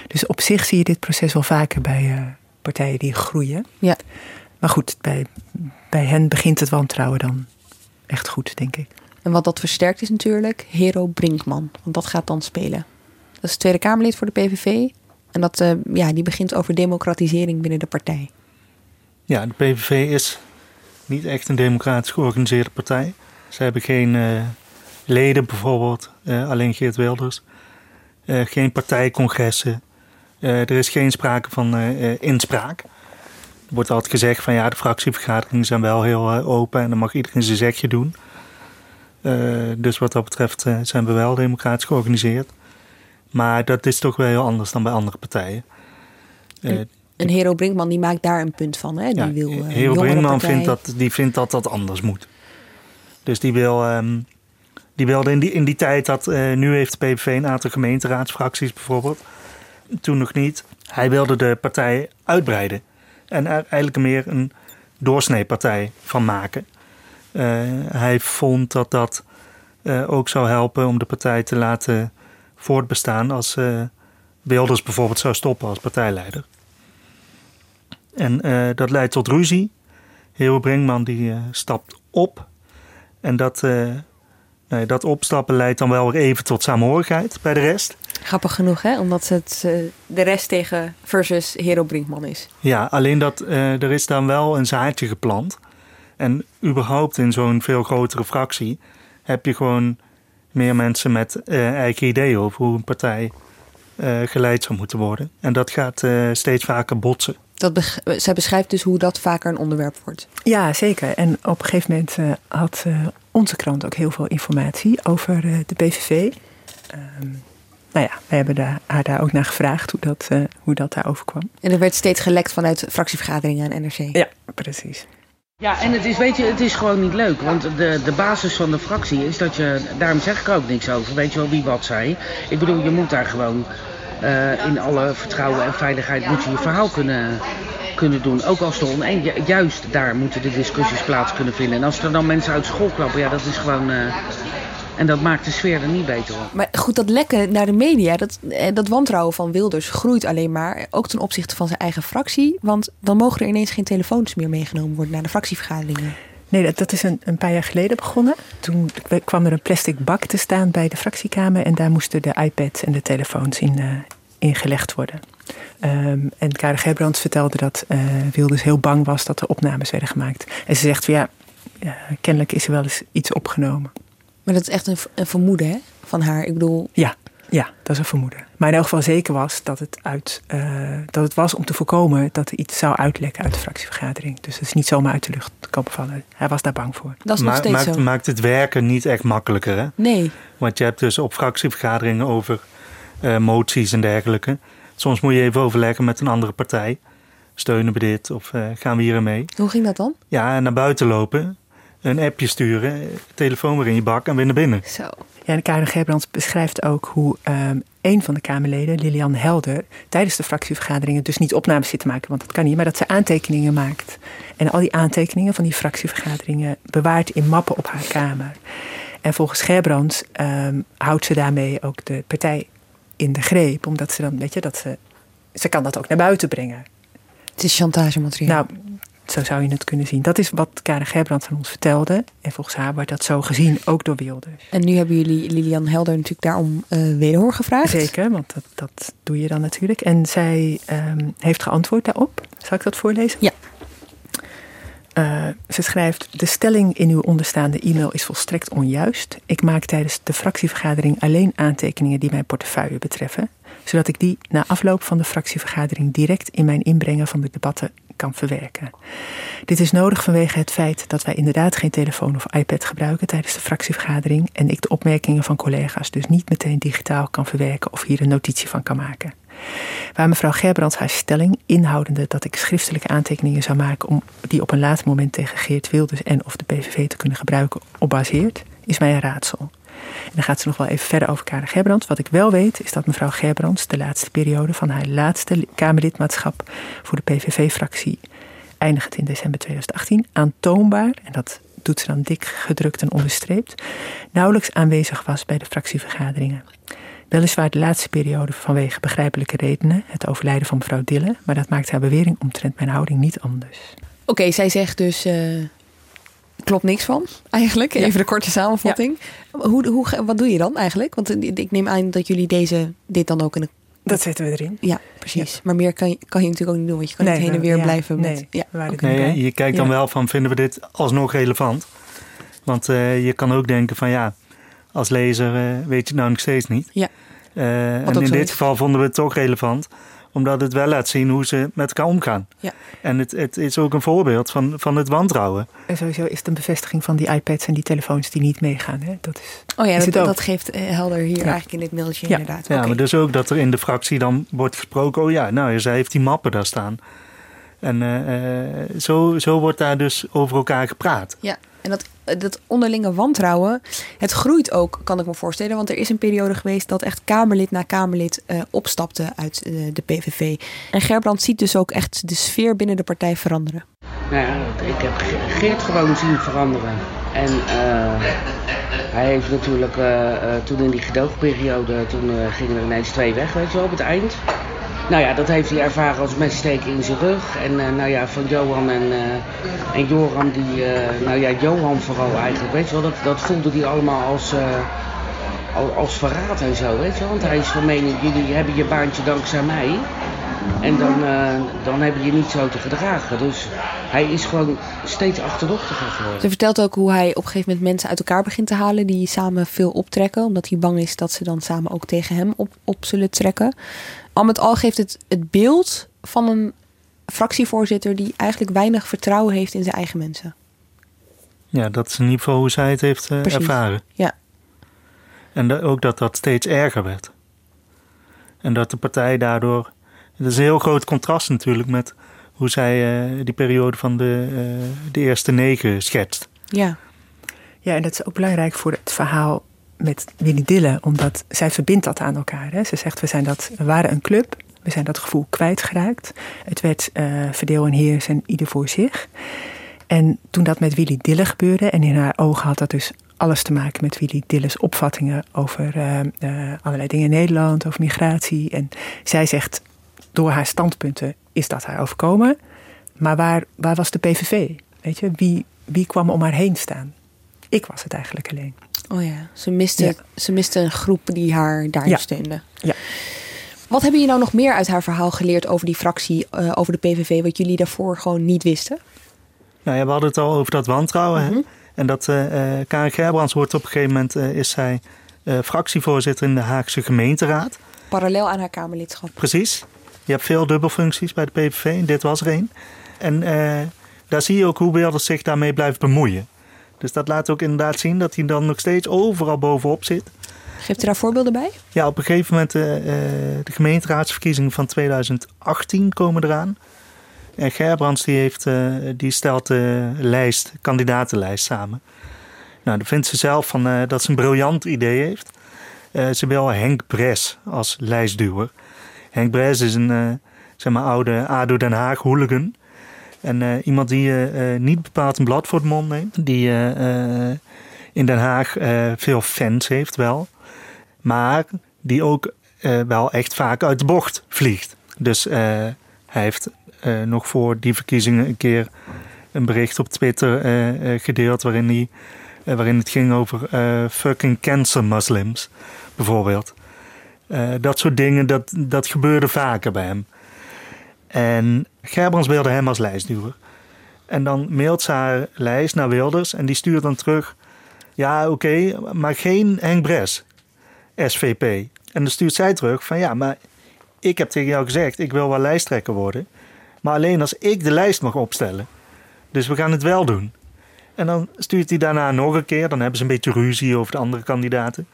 Dus op zich zie je dit proces wel vaker bij uh, partijen die groeien. Ja. Maar goed, bij, bij hen begint het wantrouwen dan echt goed, denk ik. En wat dat versterkt is natuurlijk Hero Brinkman, want dat gaat dan spelen. Dat is Tweede Kamerlid voor de PVV. En dat, uh, ja, die begint over democratisering binnen de partij. Ja, de PVV is niet echt een democratisch georganiseerde partij. Ze hebben geen uh, leden bijvoorbeeld, uh, alleen Geert Wilders. geen partijcongressen. er is geen sprake van inspraak. Er wordt altijd gezegd van ja, de fractievergaderingen zijn wel heel open en dan mag iedereen zijn zegje doen. dus wat dat betreft zijn we wel democratisch georganiseerd. Maar dat is toch wel heel anders dan bij andere partijen. En, en Hero Brinkman die maakt daar een punt van. Hè? Die ja, wil, uh, Hero Brinkman vindt dat, die vindt dat dat anders moet. Dus die wil... Um, die wilde in die, in die tijd dat... Uh, nu heeft de PVV een aantal gemeenteraadsfracties bijvoorbeeld. Toen nog niet. Hij wilde de partij uitbreiden. En er eigenlijk meer een doorsneepartij van maken. Uh, hij vond dat dat ook zou helpen om de partij te laten voortbestaan als uh, Wilders bijvoorbeeld zou stoppen als partijleider. En uh, dat leidt tot ruzie. Heel Brinkman die uh, stapt op. En dat, nee, dat opstappen leidt dan wel weer even tot saamhorigheid bij de rest. Grappig genoeg, hè? Omdat het de rest tegen versus Hero Brinkman is. Ja, alleen dat er is dan wel een zaadje geplant. En überhaupt in zo'n veel grotere fractie heb je gewoon meer mensen met uh, eigen ideeën over hoe een partij uh, geleid zou moeten worden. En dat gaat uh, steeds vaker botsen. Dat zij beschrijft dus hoe dat vaker een onderwerp wordt. Ja, zeker. En op een gegeven moment had onze krant ook heel veel informatie over de PVV. Um, nou ja, we hebben daar, haar daar ook naar gevraagd hoe dat, hoe dat daarover kwam. En er werd steeds gelekt vanuit fractievergaderingen en NRC. Ja, precies. Ja, en het is, weet je, het is gewoon niet leuk. Want de, de basis van de fractie is dat je, daarom zeg ik ook niks over, weet je wel wie wat zei. Ik bedoel, je moet daar gewoon uh, in alle vertrouwen en veiligheid moet je je verhaal kunnen, kunnen doen. Ook als er oneen, juist daar moeten de discussies plaats kunnen vinden. En als er dan mensen uit school klappen, ja, dat is gewoon... Uh, en dat maakt de sfeer er niet beter op. Maar goed, dat lekken naar de media, dat, eh, dat wantrouwen van Wilders groeit alleen maar. Ook ten opzichte van zijn eigen fractie. Want dan mogen er ineens geen telefoons meer meegenomen worden naar de fractievergaderingen. Nee, dat, dat is een, een paar jaar geleden begonnen. Toen kwam er een plastic bak te staan bij de fractiekamer. En daar moesten de iPads en de telefoons in, uh, in gelegd worden. Um, en Karen Gerbrands vertelde dat uh, Wilders heel bang was dat er opnames werden gemaakt. En ze zegt van ja, ja kennelijk is er wel eens iets opgenomen. Maar dat is echt een, een vermoeden hè, van haar. Ik bedoel. Ja, ja, dat is een vermoeden. Maar in elk geval zeker was dat het, uit, uh, dat het was om te voorkomen dat er iets zou uitlekken uit de fractievergadering. Dus het is niet zomaar uit de lucht komen vallen. Hij was daar bang voor. Dat is nog steeds maakt, zo. maakt het werken niet echt makkelijker, hè? Nee. Want je hebt dus op fractievergaderingen over uh, moties en dergelijke. Soms moet je even overleggen met een andere partij. Steunen we dit of uh, gaan we hier mee? Hoe ging dat dan? Ja, naar buiten lopen een appje sturen, telefoon weer in je bak en weer naar binnen. Zo. Ja, en Karen Gerbrands beschrijft ook hoe um, een van de Kamerleden, Lilian Helder, tijdens de fractievergaderingen dus niet opnames zit te maken, want dat kan niet, maar dat ze aantekeningen maakt. En al die aantekeningen van die fractievergaderingen bewaart in mappen op haar kamer. En volgens Gerbrands um, houdt ze daarmee ook de partij in de greep, omdat ze dan, weet je, dat ze, ze kan dat ook naar buiten brengen. Het is chantagemateriaal. Nou, Zo zou je het kunnen zien. Dat is wat Karen Gerbrand van ons vertelde. En volgens haar wordt dat zo gezien, ook door Wilders. En nu hebben jullie Lilian Helder natuurlijk daarom uh, wederhoor gevraagd. Zeker, want dat, dat doe je dan natuurlijk. En zij um, heeft geantwoord daarop. Zal ik dat voorlezen? Ja. Uh, ze schrijft: De stelling in uw onderstaande e-mail is volstrekt onjuist. Ik maak tijdens de fractievergadering alleen aantekeningen die mijn portefeuille betreffen, zodat ik die na afloop van de fractievergadering direct in mijn inbrengen van de debatten kan verwerken. Dit is nodig vanwege het feit dat wij inderdaad geen telefoon of iPad gebruiken tijdens de fractievergadering en ik de opmerkingen van collega's dus niet meteen digitaal kan verwerken of hier een notitie van kan maken. Waar mevrouw Gerbrands haar stelling, inhoudende dat ik schriftelijke aantekeningen zou maken om die op een later moment tegen Geert Wilders en of de PVV te kunnen gebruiken, op baseert, is mij een raadsel. En dan gaat ze nog wel even verder over Karen Gerbrands. Wat ik wel weet is dat mevrouw Gerbrands de laatste periode van haar laatste Kamerlidmaatschap voor de PVV-fractie, eindigend in december 2018, aantoonbaar, en dat doet ze dan dik gedrukt en onderstreept, nauwelijks aanwezig was bij de fractievergaderingen. Weliswaar de laatste periode vanwege begrijpelijke redenen, het overlijden van mevrouw Dille, maar dat maakt haar bewering omtrent mijn houding niet anders. Oké, zij zegt dus. Uh, klopt niks van, eigenlijk. Even de korte samenvatting. Hoe, hoe, wat doe je dan eigenlijk? Want ik neem aan dat jullie deze, dit dan ook in de dat zetten we erin. Ja, precies. Maar meer kan je, kan je natuurlijk ook niet doen, want je kan niet heen en weer blijven. Met, nee, ja. nee, je kijkt dan wel van, vinden we dit alsnog relevant? Want uh, je kan ook denken van, ja, als lezer uh, weet je het nou nog steeds niet. Ja. Uh, en in dit geval vonden we het toch relevant omdat het wel laat zien hoe ze met elkaar omgaan. Ja. En het, het is ook een voorbeeld van, van het wantrouwen. En sowieso is het een bevestiging van die iPads en die telefoons die niet meegaan. Hè? Dat is, oh ja, dat, dat, geeft eh, helder hier eigenlijk in dit mailtje ja. inderdaad. Ja, maar dus ook dat er in de fractie dan wordt gesproken... oh ja, nou, zij heeft die mappen daar staan. En uh, zo, zo wordt daar dus over elkaar gepraat. Ja, en dat, dat onderlinge wantrouwen, het groeit ook, kan ik me voorstellen. Want er is een periode geweest dat echt Kamerlid na Kamerlid uh, opstapte uit uh, de PVV. En Gerbrand ziet dus ook echt de sfeer binnen de partij veranderen. Nou ja, ik heb Geert gewoon zien veranderen. En uh, hij heeft natuurlijk, toen in die gedoogperiode, toen gingen er ineens twee weg, weet je wel, op het eind. Nou ja, dat heeft hij ervaren als messteken in zijn rug. En uh, nou ja, van Johan en, uh, en Joram, die, uh, nou ja, Johan vooral eigenlijk, weet je wel, dat, dat voelde hij allemaal als, als verraad en zo, weet je wel. Want hij is van mening, jullie hebben je baantje dankzij mij. En dan, dan hebben je niet zo te gedragen. Dus hij is gewoon steeds achterdochtiger geworden. Ze vertelt ook hoe hij op een gegeven moment mensen uit elkaar begint te halen die samen veel optrekken. Omdat hij bang is dat ze dan samen ook tegen hem op, op zullen trekken al met al geeft het het beeld van een fractievoorzitter die eigenlijk weinig vertrouwen heeft in zijn eigen mensen. Ja, dat is in ieder geval hoe zij het heeft uh, ervaren. Ja. En ook dat dat steeds erger werd. En dat de partij daardoor. Het is een heel groot contrast natuurlijk met hoe zij uh, die periode van de, uh, de eerste negen schetst. Ja. Ja, en dat is ook belangrijk voor het verhaal met Willy Dille, omdat zij verbindt dat aan elkaar. Hè. Ze zegt, we, zijn dat, we waren een club, we zijn dat gevoel kwijtgeraakt. Het werd uh, verdeel en heers en ieder voor zich. En toen dat met Willy Dille gebeurde, en in haar ogen had dat dus alles te maken met Willy Dille's opvattingen over uh, uh, allerlei dingen in Nederland, over migratie. En zij zegt, door haar standpunten is dat haar overkomen. Maar waar, waar was de PVV? Weet je, wie, wie kwam om haar heen staan? Ik was het eigenlijk alleen. Oh ja, ze miste, ze miste een groep die haar daar ja. steunde. Ja. Wat hebben jullie nou nog meer uit haar verhaal geleerd over die fractie, uh, over de PVV, wat jullie daarvoor gewoon niet wisten? Nou ja, we hadden het al over dat wantrouwen. Mm -hmm. En dat uh, Karin Gerbrands wordt op een gegeven moment, uh, is zij fractievoorzitter in de Haagse gemeenteraad. Parallel aan haar Kamerlidschap. Precies. Je hebt veel dubbelfuncties bij de PVV en dit was er één. En daar zie je ook hoe Wilders zich daarmee blijft bemoeien. Dus dat laat ook inderdaad zien dat hij dan nog steeds overal bovenop zit. Geeft u daar voorbeelden bij? Ja, op een gegeven moment uh, de gemeenteraadsverkiezingen van 2018 komen eraan. En Gerbrands die heeft, uh, die stelt de lijst, kandidatenlijst samen. Nou, dan vindt ze zelf van, uh, dat ze een briljant idee heeft. ze wil Henk Bres als lijstduwer. Henk Bres is een zeg maar, oude ADO Den Haag hooligan. En uh, iemand die uh, niet bepaald een blad voor de mond neemt. Die uh, in Den Haag veel fans heeft wel. Maar die ook wel echt vaak uit de bocht vliegt. Dus hij heeft nog voor die verkiezingen een keer een bericht op Twitter gedeeld waarin, waarin het ging over fucking cancer Muslims, bijvoorbeeld. dat soort dingen, dat, dat gebeurde vaker bij hem. En Gerbrands wilde hem als lijstduwer. En dan mailt ze haar lijst naar Wilders en die stuurt dan terug... Ja, oké, maar geen Henk Bres, SVP. En dan stuurt zij terug van ja, maar ik heb tegen jou gezegd... ik wil wel lijsttrekker worden. Maar alleen als ik de lijst mag opstellen. Dus we gaan het wel doen. En dan stuurt hij daarna nog een keer... dan hebben ze een beetje ruzie over de andere kandidaten.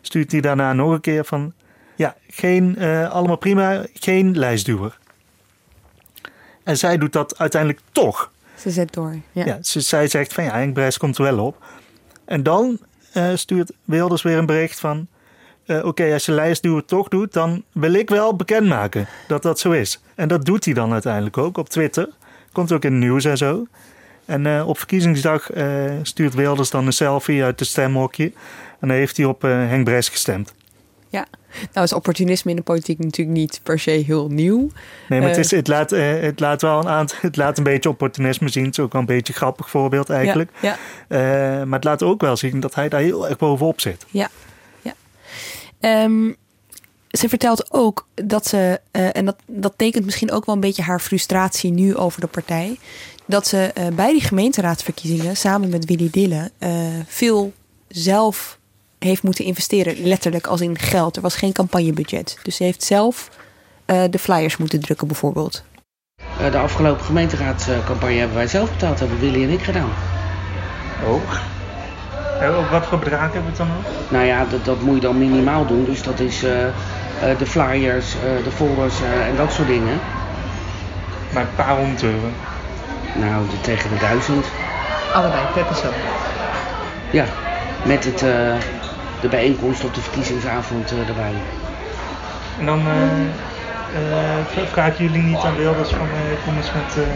Stuurt hij daarna nog een keer van... ja, geen, uh, allemaal prima, geen lijstduwer. En zij doet dat uiteindelijk toch. Ze zet door. Ja. ja ze, zij zegt van ja, Henk komt er wel op. En dan uh, stuurt Wilders weer een bericht van... Uh, Oké, als je lijstduwer toch doet, dan wil ik wel bekendmaken dat dat zo is. En dat doet hij dan uiteindelijk ook op Twitter. Komt ook in het nieuws en zo. En uh, op verkiezingsdag stuurt Wilders dan een selfie uit het stemhokje. En dan heeft hij op Henk Bres gestemd. Ja, nou is opportunisme in de politiek natuurlijk niet per se heel nieuw. Nee, maar het, is, het, laat, uh, het laat wel een aantal, het laat een beetje opportunisme zien. Het is ook wel een beetje een grappig voorbeeld eigenlijk. Ja, ja. Uh, maar het laat ook wel zien dat hij daar heel erg bovenop zit. Ja, ja. Um, ze vertelt ook dat ze, uh, en dat, dat tekent misschien ook wel een beetje haar frustratie nu over de partij. Dat ze bij die gemeenteraadsverkiezingen samen met Willy Dille veel zelf heeft moeten investeren, letterlijk als in geld. Er was geen campagnebudget. Dus ze heeft zelf uh, de flyers moeten drukken bijvoorbeeld. Uh, de afgelopen gemeenteraadscampagne hebben wij zelf betaald, hebben Willy en ik gedaan. Oh. En wat voor bedrag hebben we het dan nog? Nou ja, dat, dat moet je dan minimaal doen. Dus dat is uh, de flyers, de folders en dat soort dingen. Maar een paar honderd euro? Nou, de, tegen de duizend. Allebei, per persoon? Ja, met het de bijeenkomst op de verkiezingsavond uh, erbij. En dan uh, vragen jullie niet aan Wilders van kom eens met,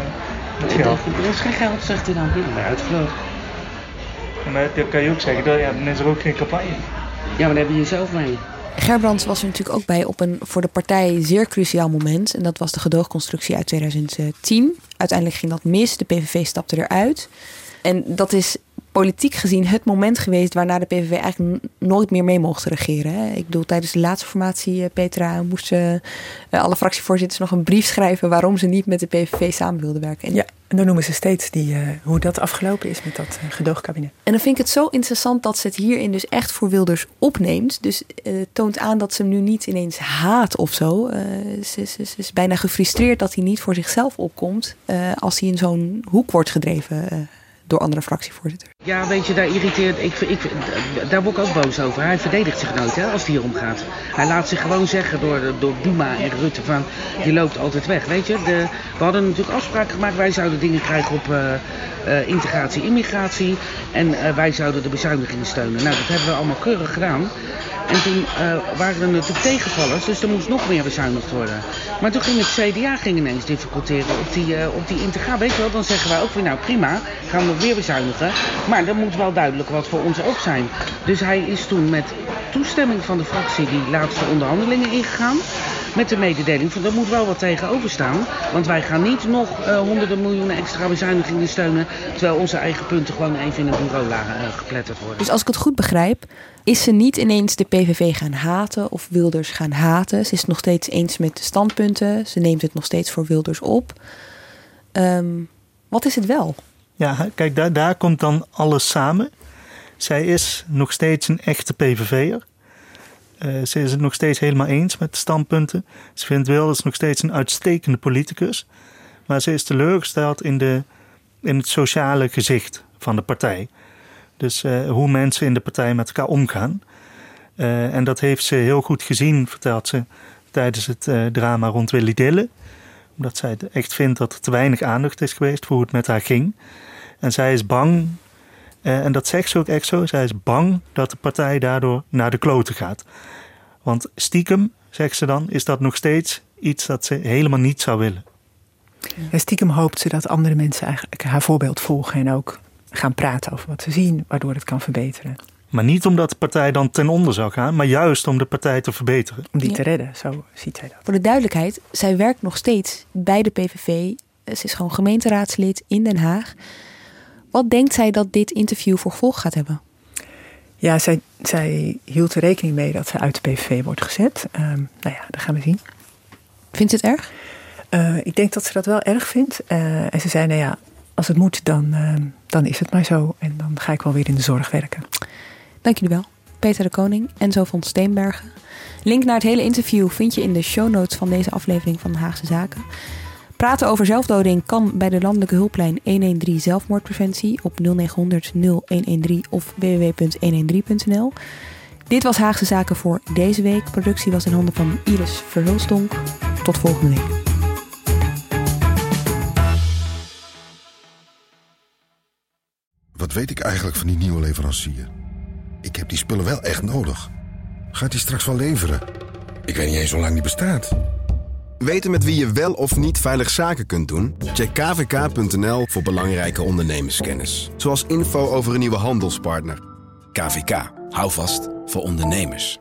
met geld? Er is geen geld, zegt hij dan. Ik ben uitgevlogen. Maar dat kan je ook zeggen, dat, ja, dan is er ook geen campagne. Ja, maar daar heb je jezelf mee. Gerbrands was er natuurlijk ook bij op een voor de partij zeer cruciaal moment. En dat was de gedoogconstructie uit 2010. Uiteindelijk ging dat mis. De PVV stapte eruit. En dat is politiek gezien het moment geweest waarna de PVV eigenlijk nooit meer mee mocht regeren. Hè. Ik bedoel, tijdens de laatste formatie, eh, Petra, moesten uh, alle fractievoorzitters nog een brief schrijven waarom ze niet met de PVV samen wilden werken. En ja, en dan noemen ze steeds die, uh, hoe dat afgelopen is met dat gedoogkabinet. En dan vind ik het zo interessant dat ze het hierin dus echt voor Wilders opneemt. Dus toont aan dat ze hem nu niet ineens haat of zo. Ze, ze, ze, is bijna gefrustreerd dat hij niet voor zichzelf opkomt als hij in zo'n hoek wordt gedreven door andere fractievoorzitters. Ja, weet je, daar irriteert. Ik, ik, daar word ik ook boos over. Hij verdedigt zich nooit hè, als het hier om gaat. Hij laat zich gewoon zeggen door, door Buma en Rutte van je loopt altijd weg. Weet je, de, we hadden natuurlijk afspraken gemaakt. Wij zouden dingen krijgen op uh, uh, integratie, immigratie. En uh, wij zouden de bezuinigingen steunen. Nou, dat hebben we allemaal keurig gedaan. En toen uh, waren er natuurlijk tegenvallers, dus er moest nog meer bezuinigd worden. Maar toen ging het CDA ging ineens difficulteren op die, op die integraal. Weet je wel, dan zeggen wij ook weer, nou prima, gaan we weer bezuinigen. Maar er moet wel duidelijk wat voor ons ook zijn. Dus hij is toen met toestemming van de fractie die laatste onderhandelingen ingegaan. Met de mededeling van er moet wel wat tegenover staan. Want wij gaan niet nog uh, honderden miljoenen extra bezuinigingen steunen. Terwijl onze eigen punten gewoon even in een bureau uh, gepletterd worden. Dus als ik het goed begrijp, is ze niet ineens de PVV gaan haten of Wilders gaan haten. Ze is het nog steeds eens met de standpunten. Ze neemt het nog steeds voor Wilders op. Um, wat is het wel? Ja, kijk, daar, daar komt dan alles samen. Zij is nog steeds een echte PVV'er. Uh, ze is het nog steeds helemaal eens met de standpunten. Ze vindt Wilders nog steeds een uitstekende politicus. Maar ze is teleurgesteld in, de, in het sociale gezicht van de partij. Dus uh, hoe mensen in de partij met elkaar omgaan. Uh, en dat heeft ze heel goed gezien, vertelt ze, tijdens het drama rond Willy Dille. Omdat zij echt vindt dat er te weinig aandacht is geweest voor hoe het met haar ging. En zij is bang en dat zegt ze ook echt zo. Zij is bang dat de partij daardoor naar de kloten gaat. Want stiekem, zegt ze dan, is dat nog steeds iets dat ze helemaal niet zou willen. En stiekem hoopt ze dat andere mensen eigenlijk haar voorbeeld volgen en ook gaan praten over wat ze zien, waardoor het kan verbeteren. Maar niet omdat de partij dan ten onder zou gaan, maar juist om de partij te verbeteren. Om die te redden, zo ziet zij dat. Voor de duidelijkheid, zij werkt nog steeds bij de PVV Ze is gewoon gemeenteraadslid in Den Haag. Wat denkt zij dat dit interview voor gevolg gaat hebben? Ja, zij, zij hield er rekening mee dat ze uit de PVV wordt gezet. Um, nou ja, dat gaan we zien. Vindt ze het erg? Uh, ik denk dat ze dat wel erg vindt. Uh, en ze zei, nou ja, als het moet, dan, uh, dan is het maar zo. En dan ga ik wel weer in de zorg werken. Dank jullie wel. Peter de Koning en Zo van Steenbergen. Link naar het hele interview vind je in de show notes van deze aflevering van Haagse Zaken. Praten over zelfdoding kan bij de landelijke hulplijn 113 zelfmoordpreventie op 0900 0113 of www.113.nl. Dit was Haagse Zaken voor deze week. Productie was in handen van Iris Verhulstonk. Tot volgende week. Wat weet ik eigenlijk van die nieuwe leverancier? Ik heb die spullen wel echt nodig. Gaat hij straks wel leveren? Ik weet niet eens hoe lang die bestaat. Weten met wie je wel of niet veilig zaken kunt doen? Check kvk.nl voor belangrijke ondernemerskennis. Zoals info over een nieuwe handelspartner. KVK, hou vast voor ondernemers.